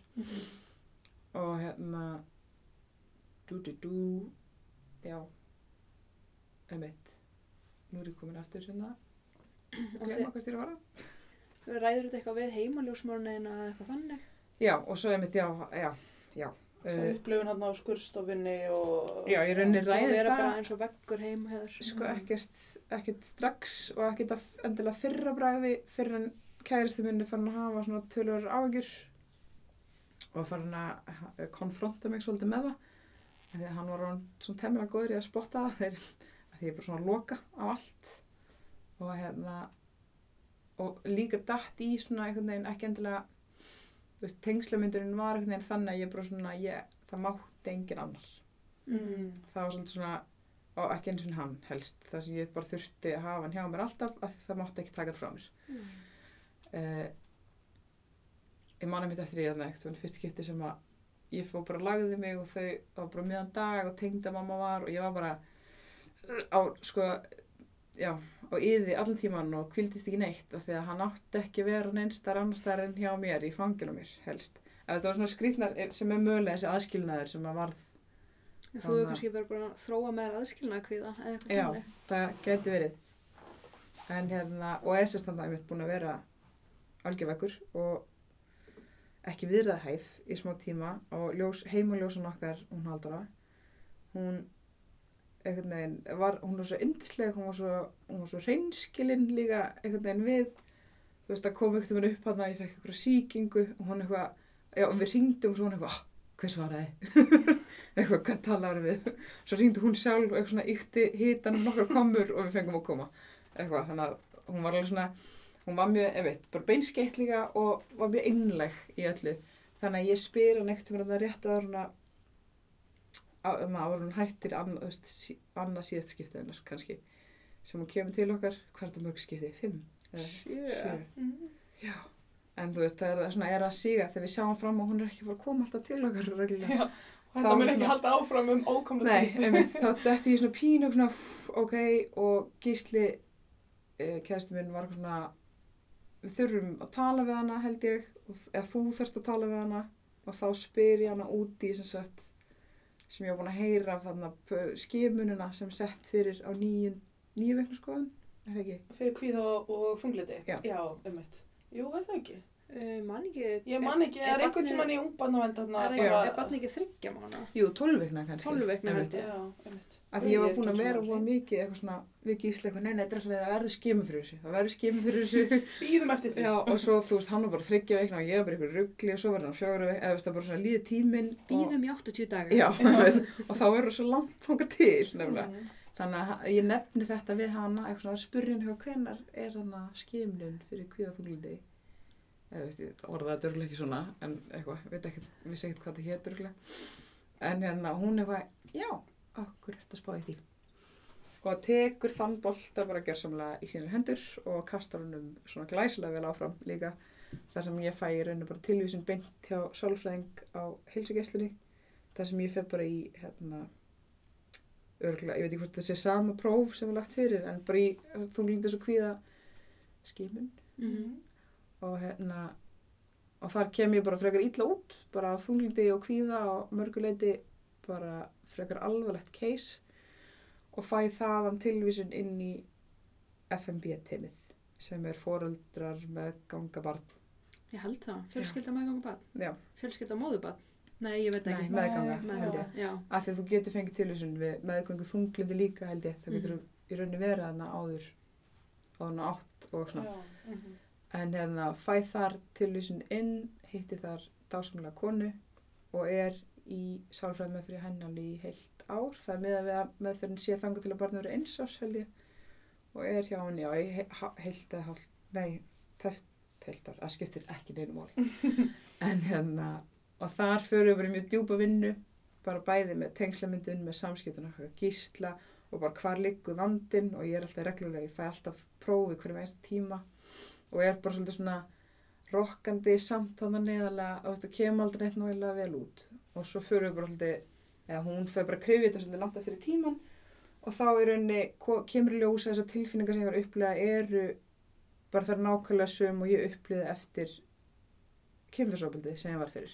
Og hérna dú dú dú já emitt nú er ég komin aftur hérna. Og glemma hvert ég er að vara ræður þetta eitthvað við heimaljósmörnina eða eitthvað þannig? já, og svo emitt, já, já, já Svo uh, upplifun hann á skurstofinni og... já, ég rauninni Og ræði vera það bara eins og veggur heima hefur. sko ekkert, ekkert strax og ekkert að endilega fyrra bræði fyrir en kæristi minni fann að hafa svona tölur áhugjur og fann að ha- konfronta mig svolítið með það af því að hann var svona temmilega góður í að spotta það þegar af því ég er bara svona að loka á allt og hérna og líka datt í svona einhvern veginn ekki endilega veist, tengslamyndurinn var veginn þannig að ég bara svona ég, það mátti engin annar Mm. það var svolítið svona og ekki eins og hann helst það sem ég bara þurfti að hafa hann hjá mér alltaf af því það mátti ekki taka það frá mér Mm. uh, ég manna mitt eftir ég að neitt fyrst skipti sem að ég fór bara að lagði mig og þau var bara miðan dag og tengda mamma var og ég var bara á sko já, á yði allan tíman og kvildist ekki neitt af því að hann átti ekki að vera neinstar annar staðar en hjá mér í fanginu mér helst ef þetta var svona skrýtnar sem er mögulega þessi aðskilnaður sem að varð Þú hefur að- kannski verið bara að þróa með þér aðskilna kviða eða eitthvað Já. þannig. það geti verið en hérna, og sérstann að ég mitt búin að vera algjörvekkur og ekki viðrað hæf í smá tíma og ljós, heimaljósan okkar hún haldara hún einhvern veginn var, hún var svo yndisleg, hún var svo, hún var svo reynskilinn líka einhvern veginn við. Þú veist að koma einhvern veginn upp að það ég fekk eitthvað sýkingu og hún eitthvað, já við ringdum og svo hún eitthvað, "Ah, hver svaraði? Eitthvað, hvað talar við? Svo ringdi hún sjálf og eitthvað svona ykti hitan um nokkra komur og við fengum að koma. Eitthvað, þannig að hún var alveg svona hún var mjög, ef veit, bara beinskeitt líka og var mjög einleg í öllu. Þannig að ég spyr hann ekkert mér að það rétt að hún að að um að hún hættir annað, annað síðast skiptið hennar kannski sem hún kemur til okkar, er þetta mörg skiptið? Fimm? Sjö. Mm. Já, en þú veist, það er svona er að síga þegar við sjáum fram og hún er ekki fara að koma alltaf til okkar. Já, og þetta mun ekki halda áfram um ókomna Nei, þá detti ég svona pínu svona, ok, og gísli, e, kæðstu minn var svona, við þurfum að tala við hana held ég, eða þú þurft að tala við hana og þá spyr ég hana úti sem sagt, sem ég var búin að heyra skimunina sem sett fyrir á nýju, nýju vegna skoðun, er það ekki? Fyrir kvíð og, þungliti? Já. Já, einmitt. Jú, er það ekki? Uh, man ekki. Ég man ekki, er einhvern sem hann í ungbarnavend Er, þarna? er, er barn ekki þryggja mánu? Jú, tólvegna kannski. 12 vikna, Einmitt. held ég. Já, einmitt. Af því ég var búin að vera svona búin mikið eitthvað svona, við gísli eitthvað, nei, nei, þetta er alltaf það verður skimur fyrir þessu, það verður skimur fyrir þessu. Býðum eftir því. Já, og svo, þú veist, hann var bara þryggja veikna og ég var bara ykkur ruggli og svo var hann fjögur veikna, eða veist, það bara svona líði tíminn. og- Býðum í 80 daga. Já, og þá verður svo langt þangað til, nefnilega. Þannig að ég nefni þetta við hana, eitthvað svona, spurði hann eitthvað, okkur er þetta spáði því? Og tekur þann bolta bara gjörsamlega í sínir hendur og kastar honum svona glæsilega vel áfram líka. Þar sem ég fæ í rauninu bara tilvísun beint hjá sálfræðing á heilsugesslunni þar sem ég fer bara í hérna örgulega, ég veit ekki hvort það sé sama próf sem er lagt fyrir en bara í þunglindis og kvíða skimun Mhm. og hérna og þar kem ég bara frekar illa út bara þunglindi og kvíða og mörguleiti bara frekar alvarlegt case og fæ þaðan tilvísun inn í FMB-teimið sem er foreldrar með ganga barn Ég held það, fjölskylda meðganga barn. Já. Fjölskylda móðubarn. Nei, ég veit Nei, ekki. meðganga, Með held ég já. af því að þú getur fengið tilvísun við meðgöngu þunglindi líka held ég það getur Mhm. í rauninni verið þarna áður áður en átt og svona Já, mhm. en hérna fæ þar tilvísun inn hitti þar dásamlega konu og er í sálfræði með fyrir hennan í heilt ár. Það er með að að meðferðin sé þanga til að barna verið eins ás held ég. Og er hjá henni ha- heilt eða hálf nei, teft heilt ár, það skiptir ekki neinu mál en hérna og þar fyrir við í mjög djúpa vinnu bara bæði með tengslamyndun með samskiptuna, gísla og bara hvar liggur vandinn. Og ég er alltaf reglulega, ég fæ alltaf prófi hverjum einsta tíma og er bara svolítið svona rokkandi samt þannig og þú kemur aldrei neitt náðilega vel út og svo fyrir við bara svolítið eða hún fyrir bara að krifja þetta svolítið langt eftir í tíman og þá rauninni ko- kemur í ljós að þessar tilfinningar sem ég var að upplega eru bara þar nákvæmlega söm og ég uppliði eftir kynfyrsopildið sem ég var fyrir.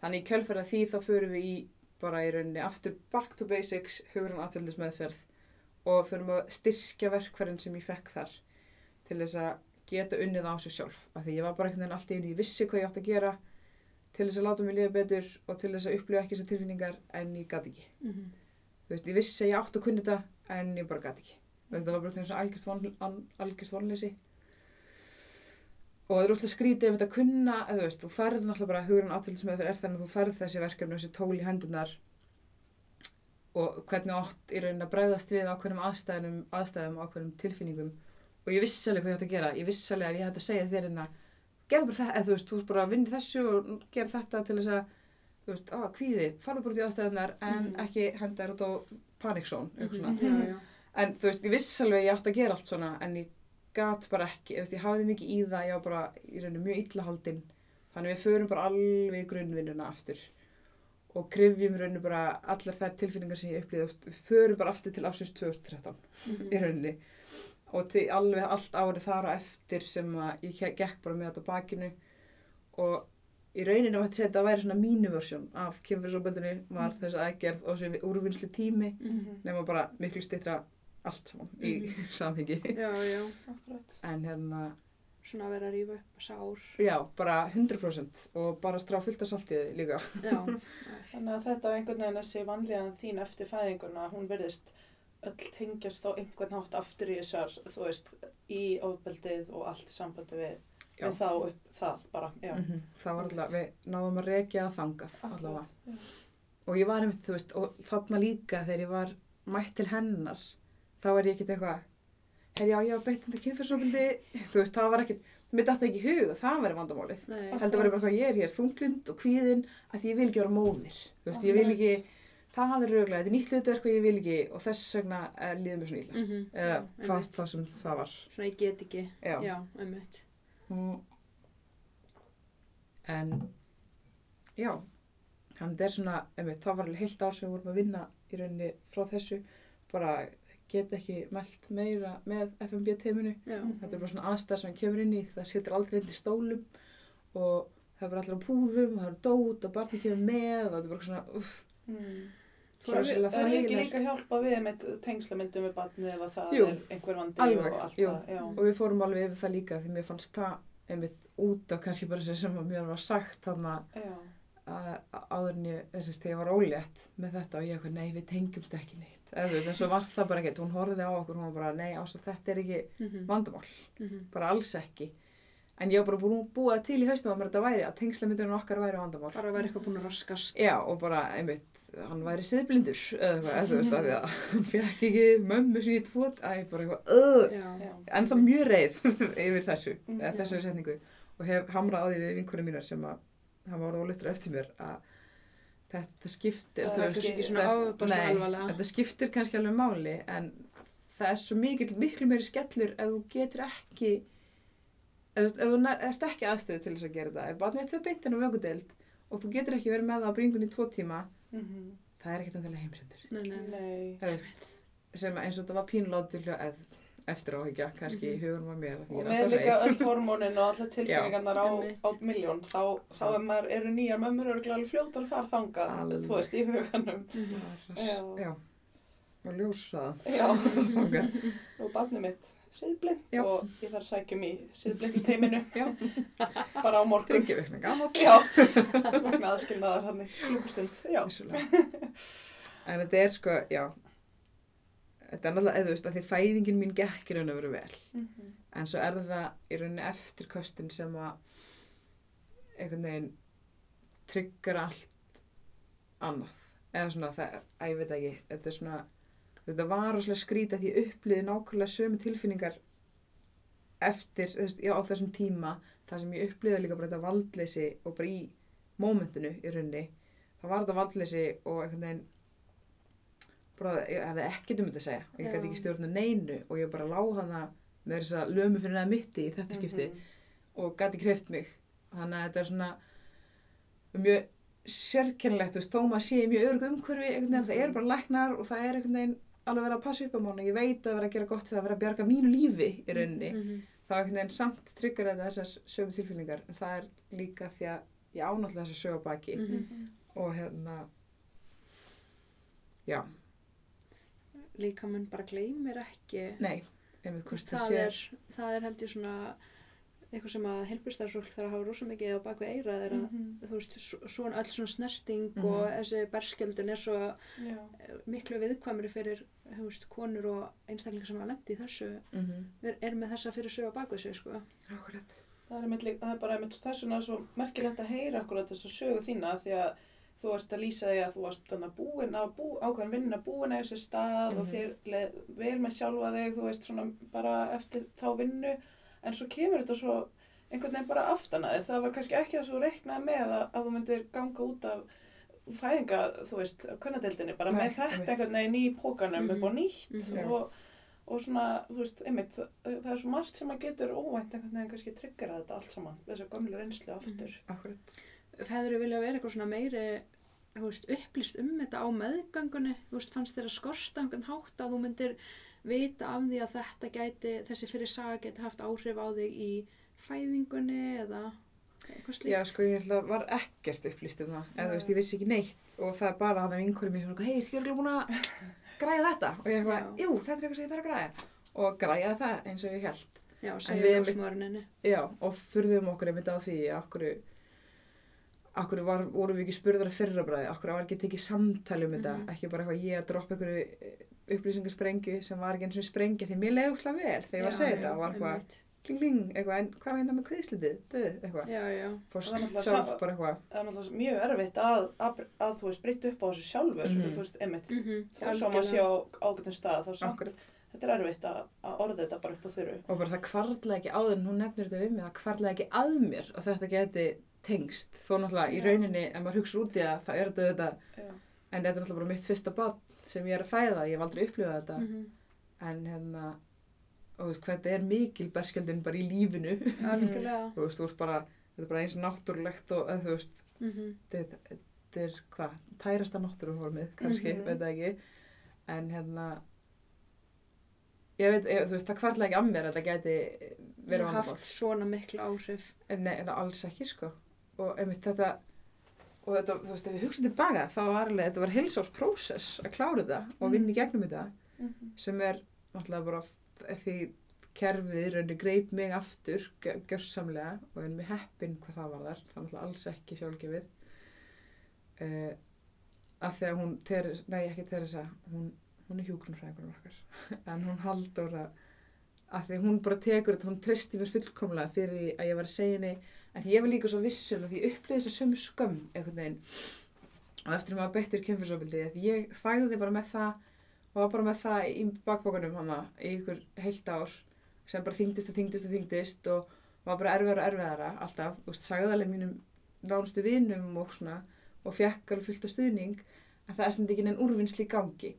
Þannig í kjölfæra því þá fyrir við í bara í rauninni aftur back to basics hugrann aðtöldismeðferð og fyrir að styrkja verkfærin sem ég fekk þar til þess að geta unnið á sig sjálf. Af því ég var bara einhvern veginn allt í vissi hvað ég átti að gera til þess að láta mig lifa betur og til þess að upplifa ekki þessar tilfinningar en ég gati ekki. Mhm. þú veist, ég vissi að ég átti að kunna þetta en ég bara gati ekki. Þú veist, það var bara von, an- algjörst vonleysi. Og það er útla skrítið ef þetta kunna, eða þú veist, þú færð náttúrulega bara hugurinn aðtöldismöður er þannig að þú færð þessi verkefni og þessi tól í hendunar og hvernig átt í raunin að bregðast við ákveðnum aðstæðum, aðstæðum og ákveðnum tilfinningum. Og ég vissi alveg hvað ég átti að gera. Ég vissi alveg að ég hætti að segja þér hérna gerðu bara þetta, eða þú veist, þú veist bara að vinna þessu og gera þetta til þess að þú veist, á, kvíði, farðu bara út í aðstæðunar en Mhm. ekki henda þér út á paniksón eitthvað svona. Mhm. Já, já. en þú veist, ég vissi alveg að ég átti að gera allt svona en ég gat bara ekki, veist, ég hafði mikið í það ég var bara í rauninu mjög illa haldinn þannig við förum bara alveg grunnvinnuna aftur og krifjum rauninu bara allar þær tilfinningar sem ég upplýði við förum bara aftur til ásins 2013 Mhm. í rauninni og til alveg allt árið þar og eftir sem að ég gekk bara með þetta á bakinu og í rauninni var þetta að að væri svona mínu versjón af kynfyrsóböldinu var Mhm. þess aðgerð og þessi úrvinnslu tími Mhm. nema bara miklu stittra allt saman í Mhm. samhengi Já, já. Akkurat. en hérna, Svona að vera að rífa upp sár. já, bara 100% og bara strá fullt af saltiði líka Já. Þannig að þetta var einhvern veginn þessi vanlíðan þín eftir fæðinguna, hún verðist öll tengjast á einhvern hátt aftur í þessar, þú veist, í ofbeldið og allt í sambandi við, við þá upp það bara, já. Mhm. það var alltaf, við náðum að rekja að þangað allavega Já. og ég var einmitt, þú veist, og þarna líka þegar ég var mætt til hennar þá var ég ekkert eitthvað herri já, ég var beitt þetta kynfyrsóbindi þú veist, það var ekkert, mér datt ekki hug að það væri vandamálið Nei. heldur ég bara hvað ég er hér, þunglind og kvíðin að ég vil ekki vera móðir þú veist, ég vil ekki, það er rauglega þetta er nýtt hlutverk og ég vil ekki og þess vegna er líður mér svona illa Mhm. eða Já, hvað einmitt. það sem það var Svona ég get ekki. já. Já, einmitt. Mm. en já þannig þetta er svona, einmitt, það var alveg heilt ár sem við vorum að vinna í rauninni frá þessu bara get ekki mælt meira með FMB teiminu Já. þetta er bara svona aðstæð sem kemur inn í það setur aldrei inn í stólum og það er bara allir á púðum og það er dót og barni kemur með og þetta er bara svona uff, Mm. Svo er Það ekki líka hjálpa við með tengslamyndum við barnið ef að það Jú, er einhver vandi alveg, og allt það, já. og við fórum alveg yfir það líka því mér fannst það einmitt út af kannski bara þessi sem að mér var sagt Já, að áður en ég, þess að ég var ólétt með þetta og ég eitthvað, nei við tengjumst ekki neitt. Eða en svo var það bara ekkert, hún horfði á okkur hún var bara, nei ás þetta er ekki Mhm. vandamál, Mhm. bara alls ekki en ég var bara búin að búa til í haustum að mér þetta væri, að tengslamyndunum okkar væri vandamál Bara að vera eitthvað búin að raskast. já, og bara, einmitt, hann væri siðblindur eða eitthvað, eða þú veist, að því að hann fekk ekki mömmu sín í tvo æ, bara eitthvað, öð, Já. já. en það mjög reið yfir þessu, Mm, þessari setningu og hef hamrað á því við vinkunum mínar sem að hafa orðið ólittur eftir mér að þetta skiptir Það þú er ekki svona nei, alvarlega. þetta skiptir kannski alveg máli en það er svo mikil, miklu meiri skellur ef þú getur ekki ef, þú veist, ef þú ert ekki aðstöðu til þess að gera það ef barnið er tvö beintin á vöggudeld og þú getur ekki verið með það á bringunni í tvo tíma Mhm. það er ekkert endilega heimsendir Nei, nei, nei. Nei. Það veist, sem eins og þetta var pínlóti eð, eftir áhyggja kannski í Mhm. hugunum á mér af því Og ég er með alltaf líka reið. öll hormónin og allar tilfinningarnar á, á miljón, þá, þá er maður, eru nýjar mömmur örgulega alveg fljótar að fara þangað, Alveg. þú veist, í huganum. Mhm. Já. já, og ljósraða Já, og barnið mitt siðblind Já. og ég þarf að sækja mig í siðblind í teiminu, bara á morgun. þryggja vikna gammal Já, vegna aðskilnaðar hann í klukkustund, en þetta er sko, já. Þetta er náttúrulega, veist, að því fæðingin mín gekk í raun og veru vel. Mhm. en svo er það í rauninni eftirköstin sem að einhvern veginn tryggur allt annað. Eða svona það, að ég veit ekki þetta er svona, þetta var rosalega skrítið því ég upplýði nákvæmlega sömu tilfinningar eftir, veist, já, á þessum tíma. Það sem ég upplýði líka bara þetta valdleysi og bara í mómentinu í rauninni það var þetta valdleysi og einhvern veginn bara, ég hefði ekkert um þetta að segja. Og ég gæti ekki stjórna neinu og ég bara lág hana með þess að lömu fyrir neða mitti í þetta skipti Mhm. og gæti kreft mig. Þannig að þetta er svona mjög sérkennilegt, þú veist, þó maður sé mjög örgu umhverfi, það eru bara læknar og það er einhvern veginn alveg verið að passa upp á mánu ég veit að vera að gera gott þegar að vera að bjarga mínu lífi í rauninni, Mhm. þá einhvern veginn samt tryggur þetta þessar sömu tilfinningar en það er líka því að ég ánáttúrulega þessar sögu á baki Mhm. Mhm. og hérna já, Líka mann bara gleymir ekki. nei einmitt hvort það það, sé er, það er held ég svona eitthvað sem að helbristarsfólk þarf að hafa rosa mikið á baku eirað er að Mhm. þú veist, svo- svona öll svona snerting Mhm. og þessi berskjöldun er svo Já. eh, miklu viðkvæmri fyrir þú veist, konur og einstaklingar sem hafa lendi í þessu mm -hmm. erum með þessa fyrir sög á baku sig sko. Akkurat Það er, líka- það er bara einmitt þessuna svo merkilegt að heyra akkurat þess að sögu þína því að þú ert að lýsa því að þú varst þannig að búin að bú, ákveðan vinna búin að þessi stað og Mhm. þér leið vel með sjálfa þig, þú veist svona bara eftir þá vinnu en svo kemur þetta svo einhvern veginn bara aftan að þér, það var kannski ekki það svo reiknað með að, að þú myndir ganga út af fæðinga, þú veist, af kvennadeildinni bara Nei, með þetta einhvern veginn í pókanum upp á Mhm. nýtt Mhm. og, og svona, þú veist, einmitt, það, það er svo margt sem að getur óvænt einhvern veginn kannski tryggjara þetta allt saman, þessa gömlu reynslu aftur. Akkurat hefur vilja vera eitthvað svona meiri þú veist, upplýst um þetta á meðgangunni þú veist, fannst þér að skorsta einhvern hátt að þú myndir vita af því að þetta gæti, þessi fyrir saga geti haft áhrif á þig í fæðingunni eða eitthvað slíkt? Já, sko, ég ætla var ekkert upplýst um það, eða þú veist, ég vissi ekki neitt. Og það er bara hann af einhverjum mér sem er hei, þið eru búin að græja þetta? Og ég eitthvað, jú, þetta er eitthvað sem ég þarf að græja og græja það eins og ég held Já, segja einmitt- ljósmöruninni Já, og furðum okkur einmitt á því okkur, okkur var, vorum við ekki spurðar að fyrra bræði, okkur var ekki tekið samtali um þetta, Mhm. ekki bara eitthvað ég að droppa einhverju upplýsingarsprengju sem var ekki eins og sprengja því mér leiði úslega vel þegar ég var að segja þetta og var eitthvað kling kling, eitthvað, en hvað meina með kviðslitið, döð, eitthvað, fór var sjálf bara eitthvað, Það er náttúrulega mjög erfitt að, að, að þú veist, breytta upp á þessu sjálfur, Mhm. þú veist, einmitt. mhm, Þá svo maður sé á ágættum stað, þá samt, þetta er erfitt að, að orða þetta bara upp á þurru. og bara það kvarlaði ekki áður en hún nefnir þetta við mig, það kvarlaði ekki að mér að þetta geti tengst, þó náttúrulega í rauninni, ef maður hugsa út í það, það er þetta þetta, en þetta er náttúrulega bara mitt fyrsta barn sem ég er að fæða, ég hef aldrei upplifað þetta, mhm, en hérna, og þú veist, hvað þetta er mikil berskjöldin bara í lífinu, þú veist, þú veist bara, þetta er bara eins náttúrulegt og, þú veist, mhm, þetta, þetta er hvað, tærasta náttúruformið, kannski, Mhm. veit það ekki, en hérna, ég veit, ég, þú veist, það kvarlaði ekki að mér að þetta geti verið vandamál. haft svona miklu áhrif. En Nei, en alls ekki, sko. Og einmitt þetta, og þetta, þú veist, ef við hugsaum tilbaka, þá var alveg, þetta var heilsásprósess að klára þetta og vinna í gegnum þetta, Mhm. sem er náttúrulega bara því kerfið í rauninni greip mig aftur, gjörsamlega, og er mér heppin hvað það var þar, það er náttúrulega alls ekki sjálfgefið. Uh, því að hún, Teres, nei ekki Teresa, hún, hún er hjúgrunfræðingur okkar, en hún af því að hún bara tekur þetta, hún tristi mér fullkomlega fyrir því að ég var að segja henni, en ég var líka svo vissum að ég upplýði þess að sömu skömm einhvern veginn. Og eftir að maður beittir kynfyrsofbildi að ég þægði bara með það og var bara með það í bakbókunum hana í ykkur heilt ár sem bara þyngdist og þyngdist og þyngdist og var bara erfiðara og erfiðara alltaf, veist, sagði alveg mínum nánustu vinum og svona og fekk alveg fullt af stuðning en það er sem ekki neinn úrvinnsli gangi.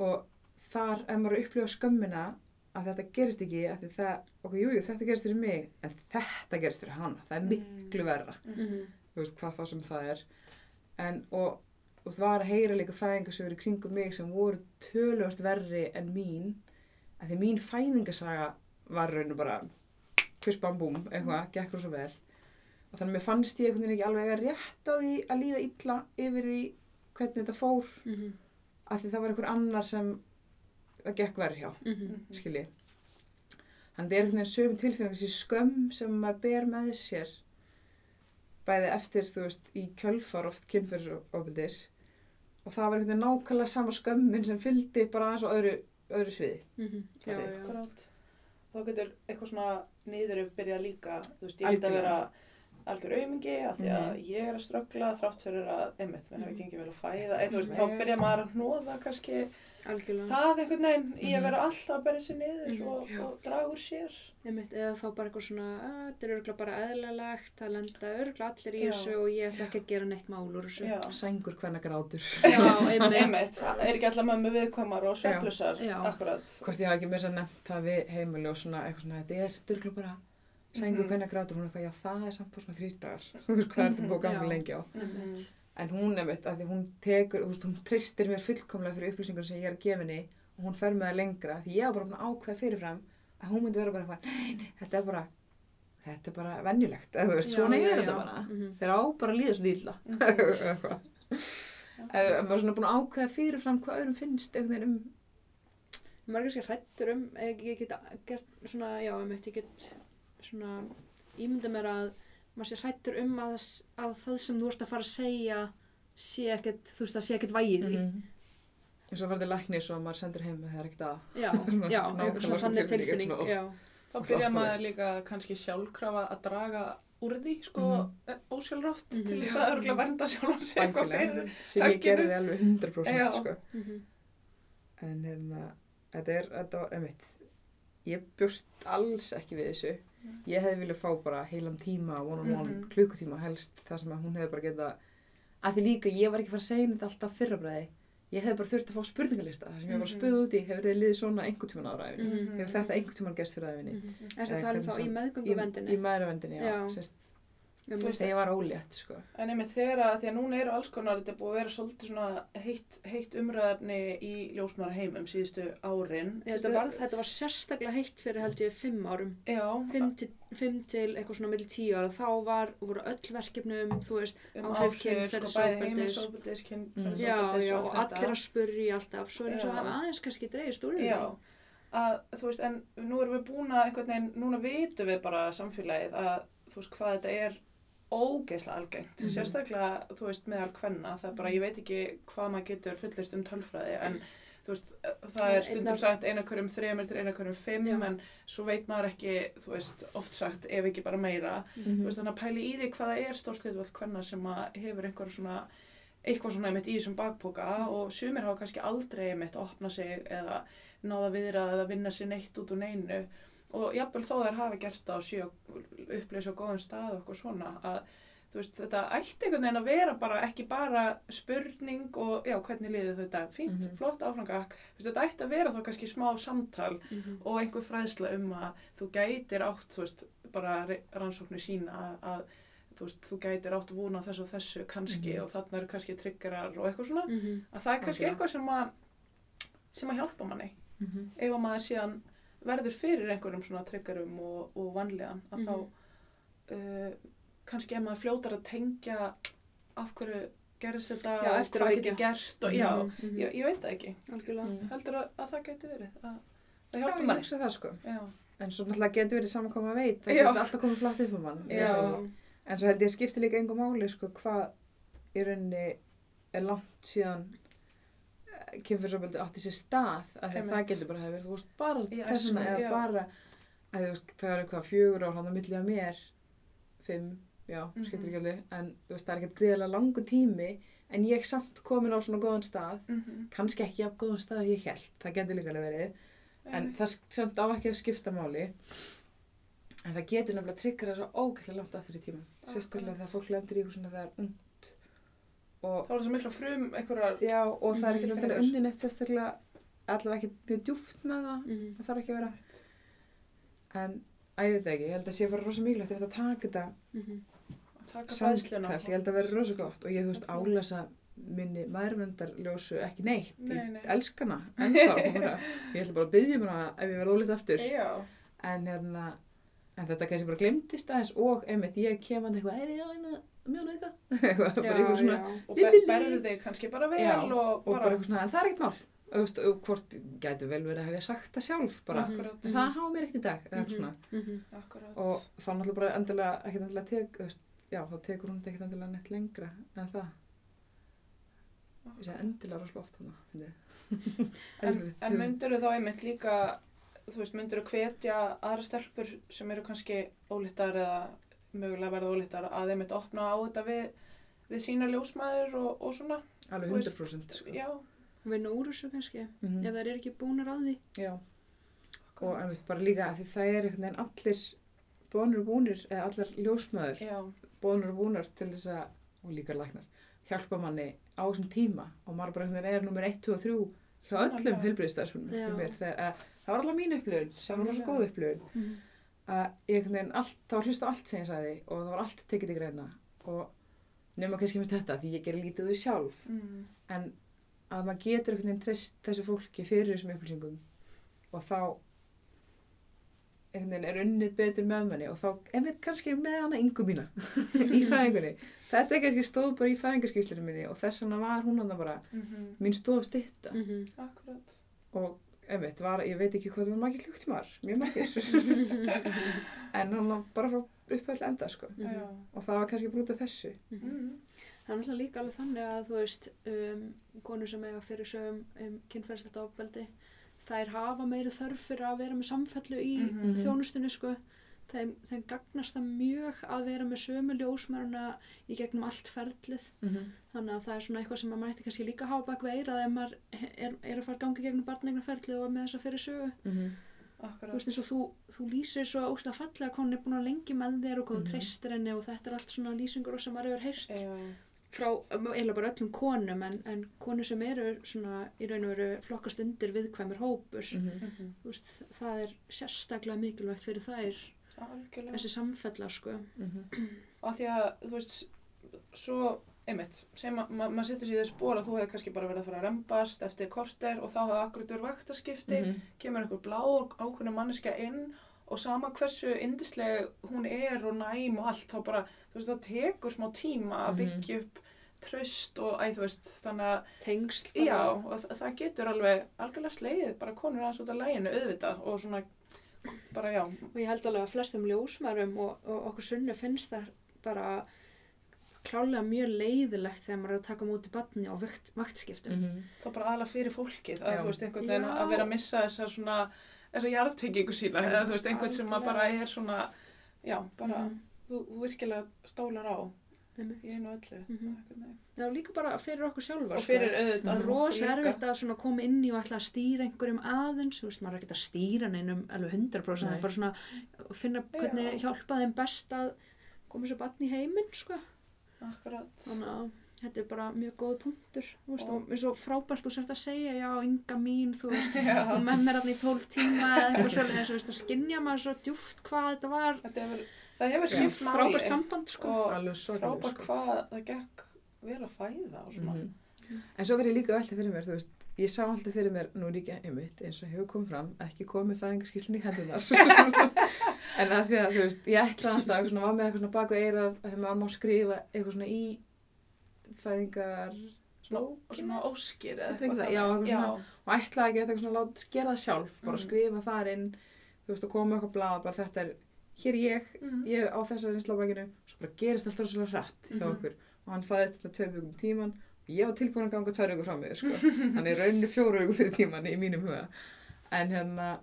Og þar er maður að upplifa skömmina að þetta gerist ekki að það, ok, jú, jú, þetta gerist fyrir mig en þetta gerist fyrir hana, það er miklu verra. Mhm. þú veist, hvað þá sem það er. En, og þú veist, var að heyra líka fæðingasögur í kringum mig sem voru tölvört verri en mín að því mín fæðingasaga var raun og bara fyrst bambúm, eitthvað, gekk rosa vel. Og þannig að mér fannst ég einhvern veginn ekki alveg að rétt á því að líða illa yfir því hvernig þetta fór. Mhm. að því það var einhver annar sem það gekk verð hjá, Mhm. skilji þannig að það er einhvern veginn sögum tilfinning þessi skömm sem maður ber með sér bæði eftir, þú veist, í kjölfar oft kynferðsofbildis og það var einhvern veginn nákvæmlega sama skömmin sem fylgdi bara aðeins á öðru, öðru sviði Mhm. Já, Þetta er já. Akkurát. Þá getur eitthvað svona niður byrja líka, þú veist, ég get að vera algjör aumingi af því að Mhm. ég er að ströggla þrátt fyrir að, einmitt, hefur Mhm. gengið vel að fæða, eða þú veist, þá byrja maður að hnóða kannski Algjörlega. það einhvern veginn í að Mhm. vera alltaf að berja sér niður Mhm. og, og draga úr sér. Einmitt, eða þá bara eitthvað svona, þetta er örgulega bara eðlilegt, það lenda örgulega allir í Já. þessu og ég ætla ekki að gera neitt mál úr þessu. Já. sængur hvenna grátur Já, einmitt. Það er ekki allar mömmu viðkvæmar og akkurat. hvort ég hafa ekki með þess að nefnt það við heimili og svona eitthvað svona, þetta er styrklu bara sængur Mhm. hvenna grátur, hún er eitthvað, já það er samt bara svona þrýr dagar, hvað er þetta búið en hún er mitt, að því hún tekur, þú veist, hún tristir mér fullkomlega fyrir upplýsingar sem ég er að gefa henni og hún fer með það lengra, því ég var bara búin að ákveða fyrirfram að hún myndi vera bara eitthvað, nei, nei, þetta er bara þetta er bara venjulegt, eða þú veist, svona já, er þetta bara. Mhm. þeir á bara að líða svo illa. Mhm. eitthvað. Eða maður er svona búin að ákveða fyrirfram hvað öðrum finnst einhvern veginn um er kannski hrættur um, ég, ég get gert svona, já, ég get svona ímynda mér að maður sé hrættur um að, að það sem þú ert að fara að segja sé ekkert, þú veist, það sé ekkert vægið í. Mhm. eins og að fara til læknis og maður sendir heim með það er ekkert að Já, já, nákvæmlega svona þannig tilfinning, svona, já. Þá Og byrja maður líka kannski sjálfkrafa að draga úr því, sko, mm ósjálfrátt Mhm. til þess að örgulega vernda sjálfan sig eitthvað Algjörlega. fyrir. sem ég gerði alveg 100% Já. sko. Mhm. en hérna þetta er, þetta var, einmitt ég bjóst alls ekki við þessu ég hefði viljað fá bara heilan tíma one on one, Mhm. klukkutíma helst þar sem að hún hefði bara getað að því líka ég var ekki fara að segja þetta alltaf fyrra bræði ég hefði bara þurft að fá spurningalista þar sem ég var Mhm. spöð út í hefur þið liðið svona einhvern tíman ára æfinni Mhm. hefur þetta einhvern tíman gerst fyrir æfinni Mhm. Er þetta talað um þá í sem- meðgöngu í, í maðuravendinni, já, Já. Sest, Þú veist- þegar ég var ólétt sko. En einmitt þegar að, því að núna eru alls konar, þetta búið að vera svolítið svona heitt, heitt umræðefni í ljósmara heimum síðustu árin. Ég, þetta, var, þetta var sérstaklega heitt fyrir held ég fimm árum. Já, Fimm til, fimm til eitthvað svona milli tíu ára. Þá var, voru öll verkefnum, þú veist, um áhrif áhrif, sko, kynferðisofbeldis já, já, og og allir að spurja alltaf. Svo er eins og hafa aðeins kannski dreigist úr því. Já, að þú veist, en nú erum við búin að einhvern veginn, núna vitum við bara samfélagið að þú veist hvað þetta er ógeðslega algengt, Mhm. sérstaklega þú veist meðal kvenna, það er bara, ég veit ekki hvað maður getur fullirt um tölfræði en þú veist, það Einn er stundum sagt eina hverjum þremur til eina hverjum fimm Já. en svo veit maður ekki, þú veist, oft sagt ef ekki bara meira, Mhm. þú veist, þannig að pæli í því hvað það er stórt hlutvall kvenna sem að hefur einhver svona eitthvað svona einmitt í þessum bakpoka Mm. og sumir hafa kannski aldrei einmitt opna sig eða náða viðrað eða vinna sér neitt út úr neinu og jafnvel þó þær hafi gert það og séu upplýs á góðum stað og eitthvað svona að þú veist þetta ætti einhvern veginn að vera bara ekki bara spurning og já hvernig liðið þetta fínt, Mhm. flott áfrangak þú veist þetta ætti að vera þá kannski smá samtal Mhm. og einhver fræðsla um að þú gætir átt, þú veist, bara rannsóknir sína að, að þú veist, þú gætir átt vona þessu og þessu kannski Mhm. og þarna eru kannski triggerar og eitthvað svona, Mhm. að það er kannski Algjörlega. eitthvað sem að sem að hjálpa manni Mhm. ef að maður síðan verður fyrir einhverjum svona triggerum og, og vanlegan að Mhm. þá uh, kannski ef maður fljótar að tengja af hverju gerist þetta Já, og eftir á hvað getur gert og Mhm. já, Mhm. ég, ég veit það ekki. Mm. heldur að, að það geti verið að Já, hjálpa hugsa það sko. En svo náttúrulega getur verið saman hvað maður veit. Það getur alltaf komið flatt upp um mann. Og- En svo held ég að skipti líka engum máli sko hvað í rauninni er langt síðan kynfyrsofbeldi átti sér stað að að það getur bara hefur, þú veist, bara þessuna eða já. bara að þú veist, það er eitthvað fjögur ár hann á milli að mér fimm, já, Mhm. skiptir ekki alveg en þú veist, það er ekkert gríðarlega langur tími en ég samt komin á svona góðan stað mm kannski ekki á góðan stað og ég held, það getur líka alveg verið en það sk- samt á ekki að skipta máli en það getur nefnilega tryggra svo ógeðslega langt aftur í tíma sérstaklega Akkurat. þegar fólk lendur í eitthvað svona þegar ungt og, þá er það svo mikla frum einhverjar, já, og það er ekki Mhm. náttúrulega unni neitt sérstaklega allavega ekki mjög djúpt með það Mhm. það þarf ekki að vera en að ég veit það ekki, ég held að sé bara rosa mikilvægt ef þetta taka þetta Mhm. að taka fæðsluna. samtal, ég held að vera rosa gott og ég, þú veist, álasa minni maðurvendarljósu ekki neitt, Nei, ég nei. elska hana ennþá, ég ætla bara að byggja mér hana ef ég verð ólítið aftur Já, en hérna en þetta kannski bara glemdist aðeins og einmitt ég kem að eitthvað, ég mjónu eitthvað eitthvað, bara eitthvað svona já. og berði þig kannski bara vel Já, og og bara bara, eitthvað svona, en það er ekkert mál. Og þú veist, og hvort gæti vel verið að hefja sagt það sjálf bara, akkurat, en það hafa mér ekkert í dag eitthvað svona, Mhm. akkurat. og þá náttúrulega bara endilega, ekkert endilega þú veist, já, þá tekur hún ekkert endilega neitt lengra en það, ég segi endilega rosa oft þannig, En, en myndur þá einmitt líka, þú veist, myndur þú hvetja aðra stelpur sem eru kannski ólittar eða mögulega verða ólittar að einmitt opna á þetta við, við sína ljósmaður og, og svona, alveg þú veist, 100% sko. já, vinna úr þessu kannski Mhm. ef þær eru ekki búnar að því já, og akkurat. einmitt bara líka að því það er einhvern veginn allir bónur og búnir, eða allar ljósmaður já, bónur og búnar til þess að, og líka læknar, hjálpa manni á þessum tíma og maður bara einhvern veginn er nummer 1, 2 og 3 hjá öllum að, það var alltaf mín upplifun sem var rosa Sannarlega. góð upplifun Mhm. Að ég allt, það var hlust á allt sem ég sagði og það var allt tekið til greina og nema kannski með þetta því ég gerir lítið því sjálf. Mm, en að maður getur einhvern veginn treyst þessu fólki fyrir þessum upplýsingum og þá einhvern veginn er unnið betur með manni og þá, einmitt kannski með hana yngu mína í fæðingunni. Þetta er kannski stóð bara í fæðingarskýslinu minni og þess vegna var hún hann bara mm mín stóð stitta Mhm. akkurat. og einmitt var, ég veit ekki hvað það var margir klukktímar, mjög margir en hann var bara frá uppöll enda sko Mhm. Já. og það var kannski brútið þessu Mhm. Mm, Það er náttúrulega líka alveg þannig að þú veist, um, konur sem eiga fyrir sögum um, kynferðslegt ábeldi, þær hafa meiri þörf fyrir að vera með samfellu í Mhm. þjónustunni sko. Þeim, þeim gagnast það mjög að vera með sömu ljósmæruna í gegnum allt ferlið. Þannig að það er svona eitthvað sem maður mætti kannski líka hafa bak veira ef maður er, er að fara að gangi gegnum barneignarferlið og er með þess að fyrir sögu. Þú akkurat. veist eins og þú, þú lýsir svo ógst að fallega að konin er búin að lengi með þér og hvað þú Mhm. treystir henni og þetta er allt svona lýsingur sem maður hefur heyrt Já, frá eiginlega bara öllum konum en, en konur sem eru svona í raun og veru flokkast undir viðkvæmur hópur mhm, Þú veist, það er sérstaklega mikilvægt fyrir þær algjörlega. þessi samfella sko Og af því að, þú veist, svo, einmitt, sem ma ma maður setur sér í þau spór að þú hefði kannski bara verið að fara að rembast eftir korter og þá hefði akkurat verið vaktaskipti, Mhm. kemur einhver blá ákveðna manneska inn og sama hversu indisleg hún er og næm og allt, þá bara, þú veist, það tekur smá tíma að Mhm. byggja upp tröst og, æ, þú veist, þannig að, tengsl já, og þa- það getur alveg algjörlega slegið, bara konur aðeins út af læginu, auðvitað, og svona, bara, já, og ég held alveg að flestum ljósmærum og, og okkur sunnu finnst það bara klálega mjög leiðilegt þegar maður er að taka móti batni á vakt, vaktskiptum. Mhm. þá bara aðla fyrir fólkið, að veist, að vera að missa þessar svona, þessar jarðtengingu sína, eða þú veist, einhvern sem bara er svona, já, bara, Mhm, þú, þú virkilega stólar á. Í einu og öllu, Mhm. einhvern veginn. Já, líka bara fyrir okkur sjálfar og fyrir auðvitað er okkur rosa erfitt að koma inn í og ætla að stýra einhverjum aðeins, þú veist, maður er ekki að stýra neinum alveg 100%, það Nei. er bara svona finna hvernig Já. hjálpa þeim best að koma svo batn í heiminn, sko. Akkurat. Þannig að þetta er bara mjög góð punktur, þú veist, Og- og mér er svo frábært þú sért að segja, já, ynga mín, þú veist, með mér allir í 12 tíma eða eitthvað svolítið, þú veist, að skinja maður svo djúft hvað þetta var, Þetta hefur, það hefur skipt máli frábært samband, sko. og alveg svo frábært hvað það gekk vel að fæða og svona. Mhm. En svo verið líka alltaf fyrir mér, þú veist, ég sá alltaf fyrir mér, nú er ég ekki einmitt, eins og hefur komið fram, ekki komið fæðingarskíslinn í hendunar. en að því að, þú veist, ég ætla alltaf eitthvað svona, var með eitthvað svona baku eirað, að þegar maður má skrifa eitthvað svona í fæðingar, Svona, og svona óskir eða Þetta er ekki það, já, eitthvað já, svona- og ætla ekki eitthvað svona, láta gera það sjálf, bara Mhm. skrifa þar inn, þú veist, og koma eitthvað blað, bara þetta er, hér ég, Mhm. ég á þessar einslabækinu, svo bara gerist alltaf svo hrætt hjá Mhm. okkur og hann fæðist þetta tvei vikum tíman og ég var tilbúin að ganga tvær vikur fram með sko. hann er rauninni fjóru vikur fyrir tíman í mínum huga en hérna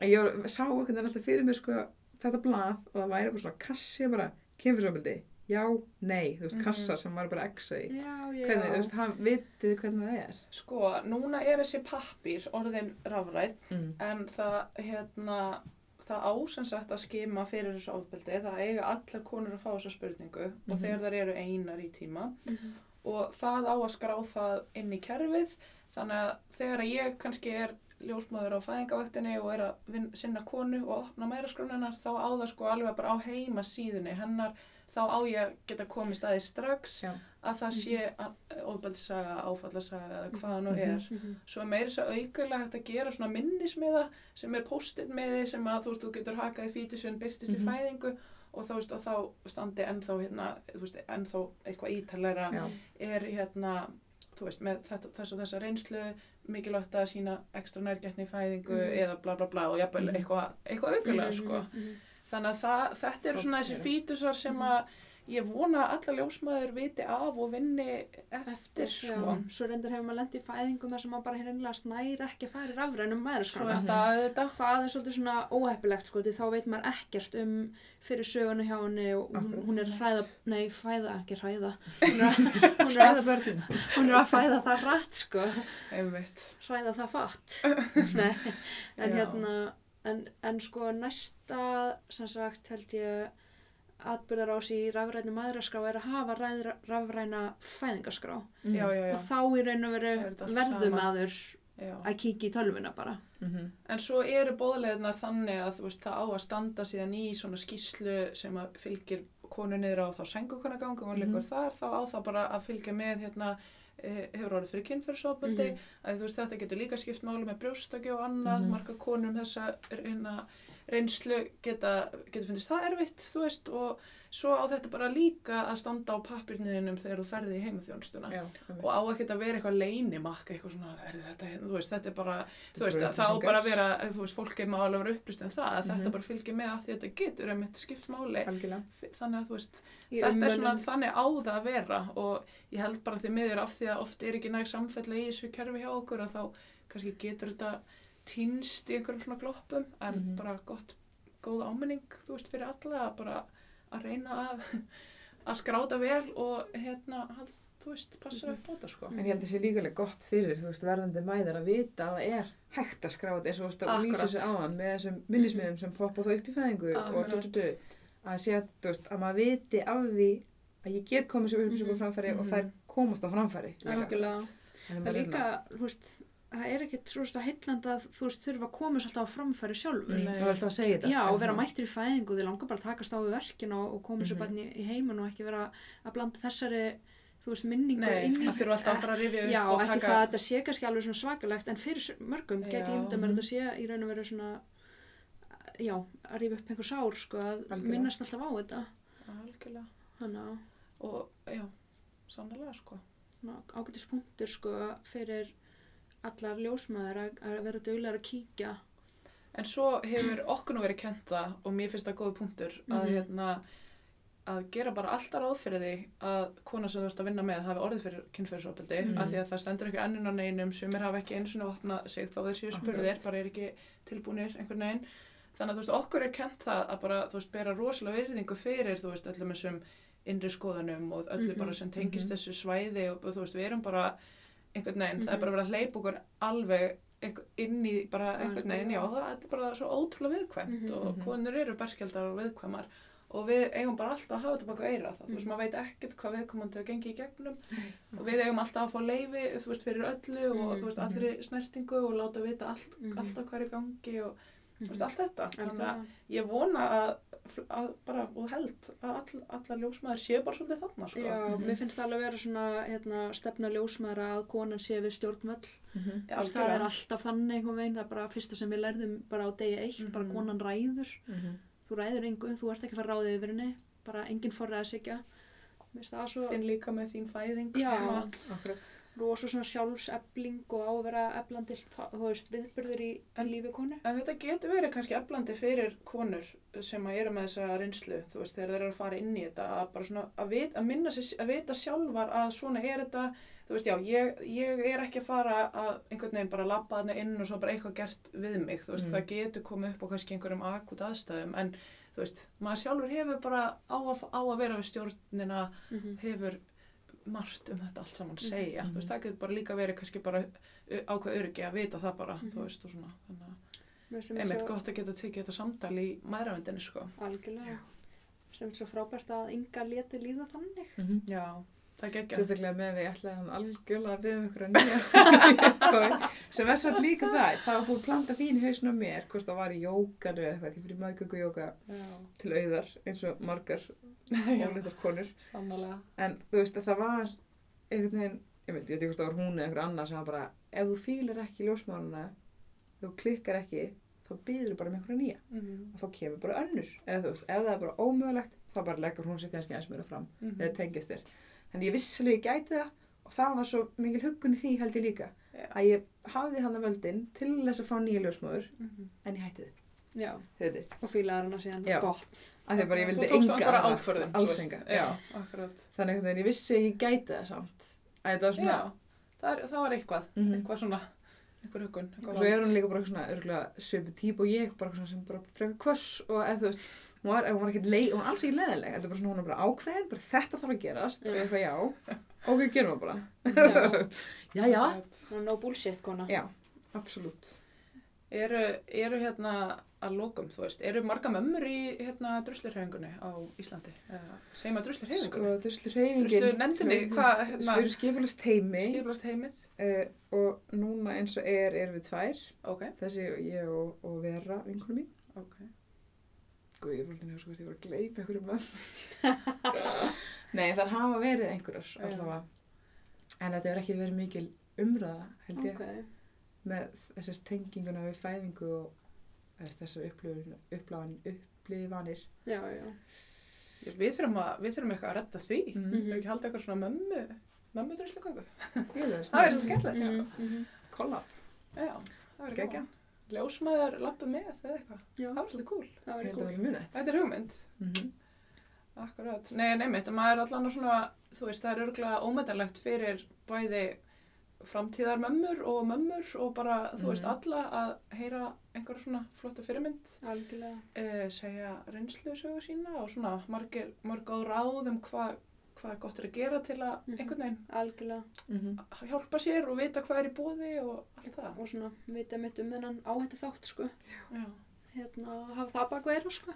ég sá einhvern veginn alltaf fyrir mér sko, þetta blað og það væri bara svona kassi bara, kemfisofbildi já, nei, þú veist, Mhm. kassa sem var bara exa í hvernig, þú veist, hann vitið hvernig það er Sko, núna er þessi pappír orðin rafrætt mm. en það, hérna, það ásansagt að skima fyrir þessu ofbeldi. Það eiga allar konur að fá þessa spurningu og Mhm. þegar þær eru einar í tíma Mhm. og það á að skrá það inn í kerfið þannig að þegar ég kannski er ljósmaður á fæðingavaktinni og er að vin, sinna konu og opna mæraskrónunar þá á það sko alveg bara á heima síðunni hennar þá á ég að geta komið staði strax Já. að það sé ofbeldsaga, áfallasaga eða hvað það nú er Mhm. svo er meira þess að aukulega hægt að gera svona minnismiða sem er post-it miði sem að þú veist, þú getur hakað í fítusjön byrtist Mhm. í fæðingu og þá, veist, og þá standi ennþá hérna, veist, ennþá eitthvað ítalega Já. er hérna þú veist, með þetta, þess og þessa reynslu mikilvægt að sína ekstra nærgætni í fæðingu Mhm. eða bla bla bla og jafnvel Mhm. eitthvað, eitthvað aukulega sko. Mhm. þannig að það, þetta eru svona þessi fítusar sem að ég vona að alla ljósmaður viti af og vinni eftir já. sko. Svo reyndar hefur maður lendið í fæðingum þar sem maður bara hérna snæri ekki að fara í rafrænum mæðurskrána. er það Það er svolítið svona óheppilegt sko, því þá veit maður ekkert um fyrir söguna hjá henni og hún, hún er hræða, nei fæða, ekki hræða, hún er, hún, er að, hún er að fæða það rætt sko, einmitt hræða það fatt, en Já. hérna, en, en sko næsta, sem sagt, held ég, atbyrðarás í rafrænu maðuraskrá er að hafa ræð, rafræna fæðingaskrá Mhm. já, já, já, og þá í raun og veru er maður já. að kíkja í tölvuna bara. Mhm. En svo eru bóðleðina þannig að þú veist, það á að standa síðan í svona skýslu sem að fylgir konu niður á þá sængukonagang og hún liggur Mhm. þar, þá á það bara að fylgja með hérna hefur orðið fyrir kynferðsofbeldi Mhm. að þú veist þetta getur líka skipt máli með brjóstakju og annað, Mhm. marga konum þessa reyna, reynslu geta, getur fundist það erfitt þú veist og svo á þetta bara líka að standa á pappirniðinum þegar þú ferði í heimaþjónstuna og á ekkert að vera eitthvað leinimakk eitthvað svona, er þetta, hérna, þú veist, þetta er bara þú veist, bara það á upplýsingar. bara vera þú veist, fólk er málega að vera upplýst en það að Mhm. þetta bara fylgir með að því að þetta getur einmitt skipt máli algjörlega. þannig að þú veist, Í þetta er svona þannig á það að vera og ég held bara því miður af því að oft er ekki næg samfella í þessu kerfi hjá okkur að þá kannski getur þetta týnst í einhverjum svona gloppum en Mhm. bara gott, góð áminning þú veist, fyrir alla að bara að reyna að, að skráta vel og hérna, þú veist, passa upp á þetta sko En ég held að sé líka alveg gott fyrir, þú veist, verðandi mæðar að vita að það er hægt að skráða þetta eins og þú veist að lýsa þessu áðan með þessum minnismiðum sem poppa það upp í fæðingu og du, du, du, að sé að, þú veist, að maður viti af því að ég get komið sér Mhm. á framfæri og Mhm. þær komast á framfæri. En Það er líka, þú veist, það er ekkert svo veist, að þú veist, þurfa að koma svolítið á framfæri sjálfur. Mm. Það er alltaf að segja þetta. Já, og vera mættur í fæðingu, þið langar bara að takast á við verkin og, og koma sér Mhm. bara í, í heimun og ekki vera að blanda þessari, þú veist, minningu inn í. að þurfa alltaf að fara að rifja upp Já, og ekki taka það að þetta sé kannski alveg svona svakalegt, en fyrir mörgum get ég Já. ímyndað mér að þetta sé í raun og veru svona, já, að rífa upp einhver sár, sko, að Algjörlega. minnast alltaf á þetta. að, og já, sannlega sko svona, ágætis punktur, sko, fyrir allar ljósmaður að, að vera duglegar að kíkja. En svo hefur okkur nú verið kent það og mér finnst það góð punktur að, Mhm. hérna, að gera bara alltaf ráð fyrir því að kona sem þú ert að vinna með hafi orðið fyrir kynferðsopildi Mhm. af því að það stendur ekki ennun á neinum sumir hafa ekki eins og opnað sig þá séu spurðir, bara er ekki tilbúinir einhvern veginn. Þannig að þú veist, okkur er kent það að bara, þú veist, bera rosalega virðingu fyrir, þú veist, öllum þessum innri skoðunum og öllu Mhm, bara sem tengist mhm. þessu svæði og þú veist, við erum bara einhvern veginn, það er Mhm. bara verið að hleypa okkur alveg inn í bara einhvern veginn, já, það er bara svo ótrúlega viðkvæmt Mhm, og mhm. konur eru berskjaldar og viðkvæmar og við eigum bara alltaf að hafa þetta baka eira það, þú veist, Mhm. maður veit ekkert hvað viðkomandi hefur gengið í gegnum og við eigum alltaf að fá leifi, þú veist, fyrir öllu og Mhm, þú veist, allir snertingu og láta vita allt, Mhm. alltaf hvað er í gangi og þú veist, Mhm. allt þetta, þannig að ég vona að, að bara, og held að all, allar ljósmaður séu bara svolítið þarna, sko Já, Mhm. mér finnst það alveg vera svona hérna, stefna ljósmaðra að konan sé við stjórnvöll. Mhm. Já, Þú veist, það er algjörlega. alltaf þannig einhvern veginn, það er bara fyrsta sem við lærðum bara á degi eitt, bara Mhm. konan ræður. Mhm. Þú ræður engu, þú ert ekki að fara að ráða yfir henni, bara enginn að það svo, Þinn líka með þín fæðing Já. svona. Rosa svona sjálfsefling og á að vera eflandi, þú veist, viðbyrður í En- lífi konu. En þetta getur verið kannski eflandi fyrir konur sem að eru með þessa reynslu, þú veist, þegar þeir eru að fara inn í þetta, að bara svona, að, vit, að minna sér, að vita sjálfar að svona er þetta, þú veist, já, ég, ég er ekki að fara að einhvern veginn bara labba þarna inn og svo bara eitthvað gert við mig, þú veist, Mm. það getur komið upp á kannski einhverjum akut aðstæðum, en þú veist, maður sjálfur hefur bara á að, á að vera við stjórnina, Mm hefur margt um þetta allt saman Mhm. segja, Mhm. þú veist, það getur bara líka verið kannski bara ákveð öryggi að vita það bara, Mhm. þú veist, og svona, einmitt svo gott að geta tekið þetta samtal í maðuravendinni sko. algjörlega. Sem er svo frábært að ynga leti líða þannig. Mhm. Já. Sérstaklega með að við ætlaðum algjörlega að við um ykkur að nýja sem er svo líka það það var að planta þín í hausnum á mér hvort það var í jókanu eða eitthvað því fyrir maðgöngu jóka Já, til auðar eins og margar já, óleitar konur. Sannlega. en þú veist að það var einhvern veginn, ég veit, ekki hvort það var hún eða einhver annar sem var bara, ef þú fílar ekki ljósmáluna, þú klikkar ekki þá býður bara um einhverja nýja. Mhm, og þá kemur bara önnur. Eða þú veist, ef það er bara ómögulegt þá bara leggur hún sig kannski eins meira fram. Mhm. eða tengist þér þannig ég vissilega ég gæti það og það var svo mikil huggun í því held ég líka Já. að ég hafði hann að völdin til þess að fá nýja ljósmóður Mhm. en ég hætti þið, og fílaðar hana síðan Já. gott. að því bara ég vildi enga aðra, alls enga þannig að ég vissi að ég gæti það samt að þetta var svona það, er, það var eitthvað, Mhm. eitthvað svona, einhver huggun. og eitthvað svo er hún líka bara svona svipu típ og ég bara sem bara frekar kvöss og eða þú veist hún var, hún var ekkert leið, hún var alls ekki leðileg þetta er bara svona hún er bara ákveðin, bara þetta þarf að gerast og ég eitthvað já, ok, gerum við bara Já, já, er no bullshit kona. já, absolutt Eru, eru hérna að lókum, þú veist, eru marga mömmur í hérna druslurhefingunni á Íslandi? Eða, segjum að druslurhefingunni? sko, druslu hreyfingin Druslur nefndinni, hvað, hérna, við erum skipulast heimi skipulast heimið? uh, og núna eins og er erum við tvær Ok, þessi ég og, og Vera, vinkunum mín ok. Guð, ég fólkið nefnir sko, ég var að gleypa einhverjum með. Nei, það hafa verið einhverjar allavega. En þetta hefur ekki verið mikil umræða, held ég, Ok, með þessast tenginguna við fæðingu og þess- þessar upplifanir. já, já. Ég- Við þurfum, að, við þurfum eitthvað að redda því. Mm. Mhm. Við ekki halda eitthvað svona mömmu, mömmu. Ég veist, Það er svo skemmtilegt, sko. Mhm, mhm. Kollab. Já, það verður Geggjað. gaman. Ljósmaður lappa með eða eitthvað. Já, Það var svolítið cool. Þetta er hugmynd. Mm Akkurat. Nei, neymitt, maður er allan svona, þú veist, það er örgulega ómetanlegt fyrir bæði framtíðar mömmur og mömmur og bara, þú veist, Mhm. alla að heyra einhverja svona flotta fyrirmynd, Algjörlega. uh, segja reynslusögu sína og svona margir, mörg á ráð um hvað hva gott er að gera til að Mhm. einhvern veginn Algjörlega. -hmm. hjálpa sér og vita hvað er í bóði og allt það. Og svona, vita mitt um þennan áhættu þátt, sko. Já, Hérna, hafa það bak vera, sko.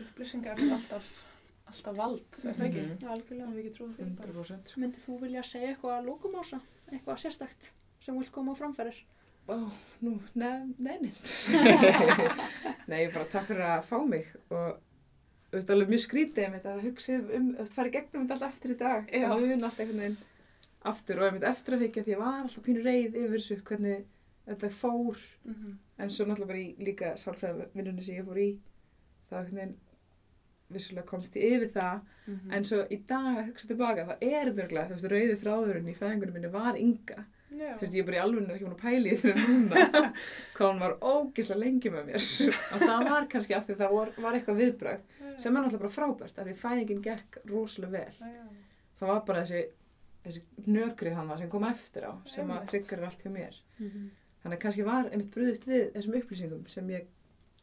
upplýsingar er alltaf, alltaf vald, er það ekki? Mhm. Algjörlega. Það við ekki trúið því bara. 100%. sko. Myndið þú vilja segja eitthvað að lókum ása? Eitthvað sérstakt sem vilt koma á framfærir? Ó, nú, neð, neini. Nei, ég bara takk fyrir að fá mig og þú veist, alveg mjög skrítið einmitt að hugsa um, þú veist, fara í gegnum þetta allt aftur í dag. Og mun allt einhvern veginn aftur og einmitt eftir að higgja því ég var alltaf pínu reið yfir þessu hvernig þetta fór Mhm. en svo náttúrulega bara í líka sálfræðvinnunni sem ég fór í þá einhvern veginn vissulega komst ég yfir það Mhm. en svo í dag að hugsa tilbaka það er þurrglega, þú veist, rauði þráðurinn í fæðingunum minni var ynga. Þú veist, ég er bara í alveg ekki búin að pæli því þegar núna hvað hún var ógislega lengi með mér og það var kannski af því það var, var eitthvað viðbröð sem er náttúrulega bara frábært af því fæðingin gekk rosalega vel Já. það var bara þessi, þessi nökrið hann sem kom eftir á sem að Einmitt. tryggar allt hjá mér Mhm. þannig að kannski var einmitt brúðist við þessum upplýsingum sem ég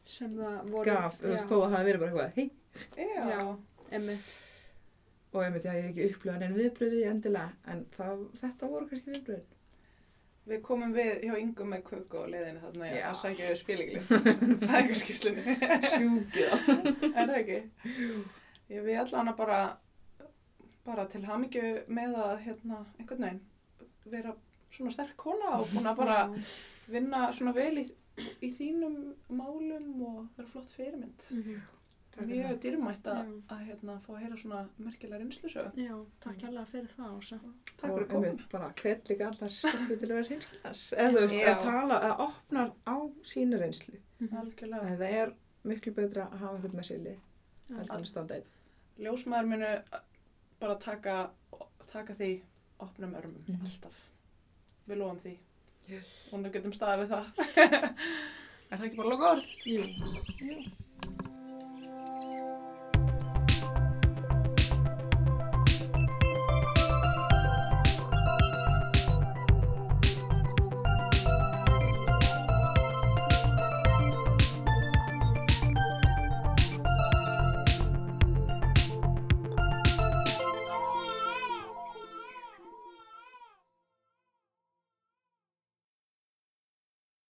Sem voru... gaf, já. þó að það hafi verið bara eitthvað hei, Já. Já, emmitt. og einmitt, já, ég hef ekki upplifað en viðbröðið endilega, en það, þetta voru kannski viðbröðin Við komum við hjá yngum með köku og leiðinu þarna Já. að sækja við spilingli. Fæðingarskíslunni. sjúkið er það ekki? Ég við allan að bara, bara til hamingju með að hérna, einhvern veginn vera svona sterk kona og búin að bara vinna svona vel í, í þínum málum og vera flott fyrirmynd. Mhm. Mjög dýrmætt að, Já. að hérna, fá að heyra svona merkilega reynslusögu. Já, takk hérlega fyrir það, Ása. Takk fyrir og komin. einmitt bara hvet líka allar stelpur til að vera hinskilar eða þú veist, að tala, að opna á sína reynslu Algjörlega. það er miklu betra að hafa eitthvað með sili heldur en að standa einn Ljósmaður munu bara taka, taka því opnum örmum, Mhm. alltaf. Við lofum því. Já. Og nú getum staðið við það. er það ekki bara loka orð? Jú. Thank you.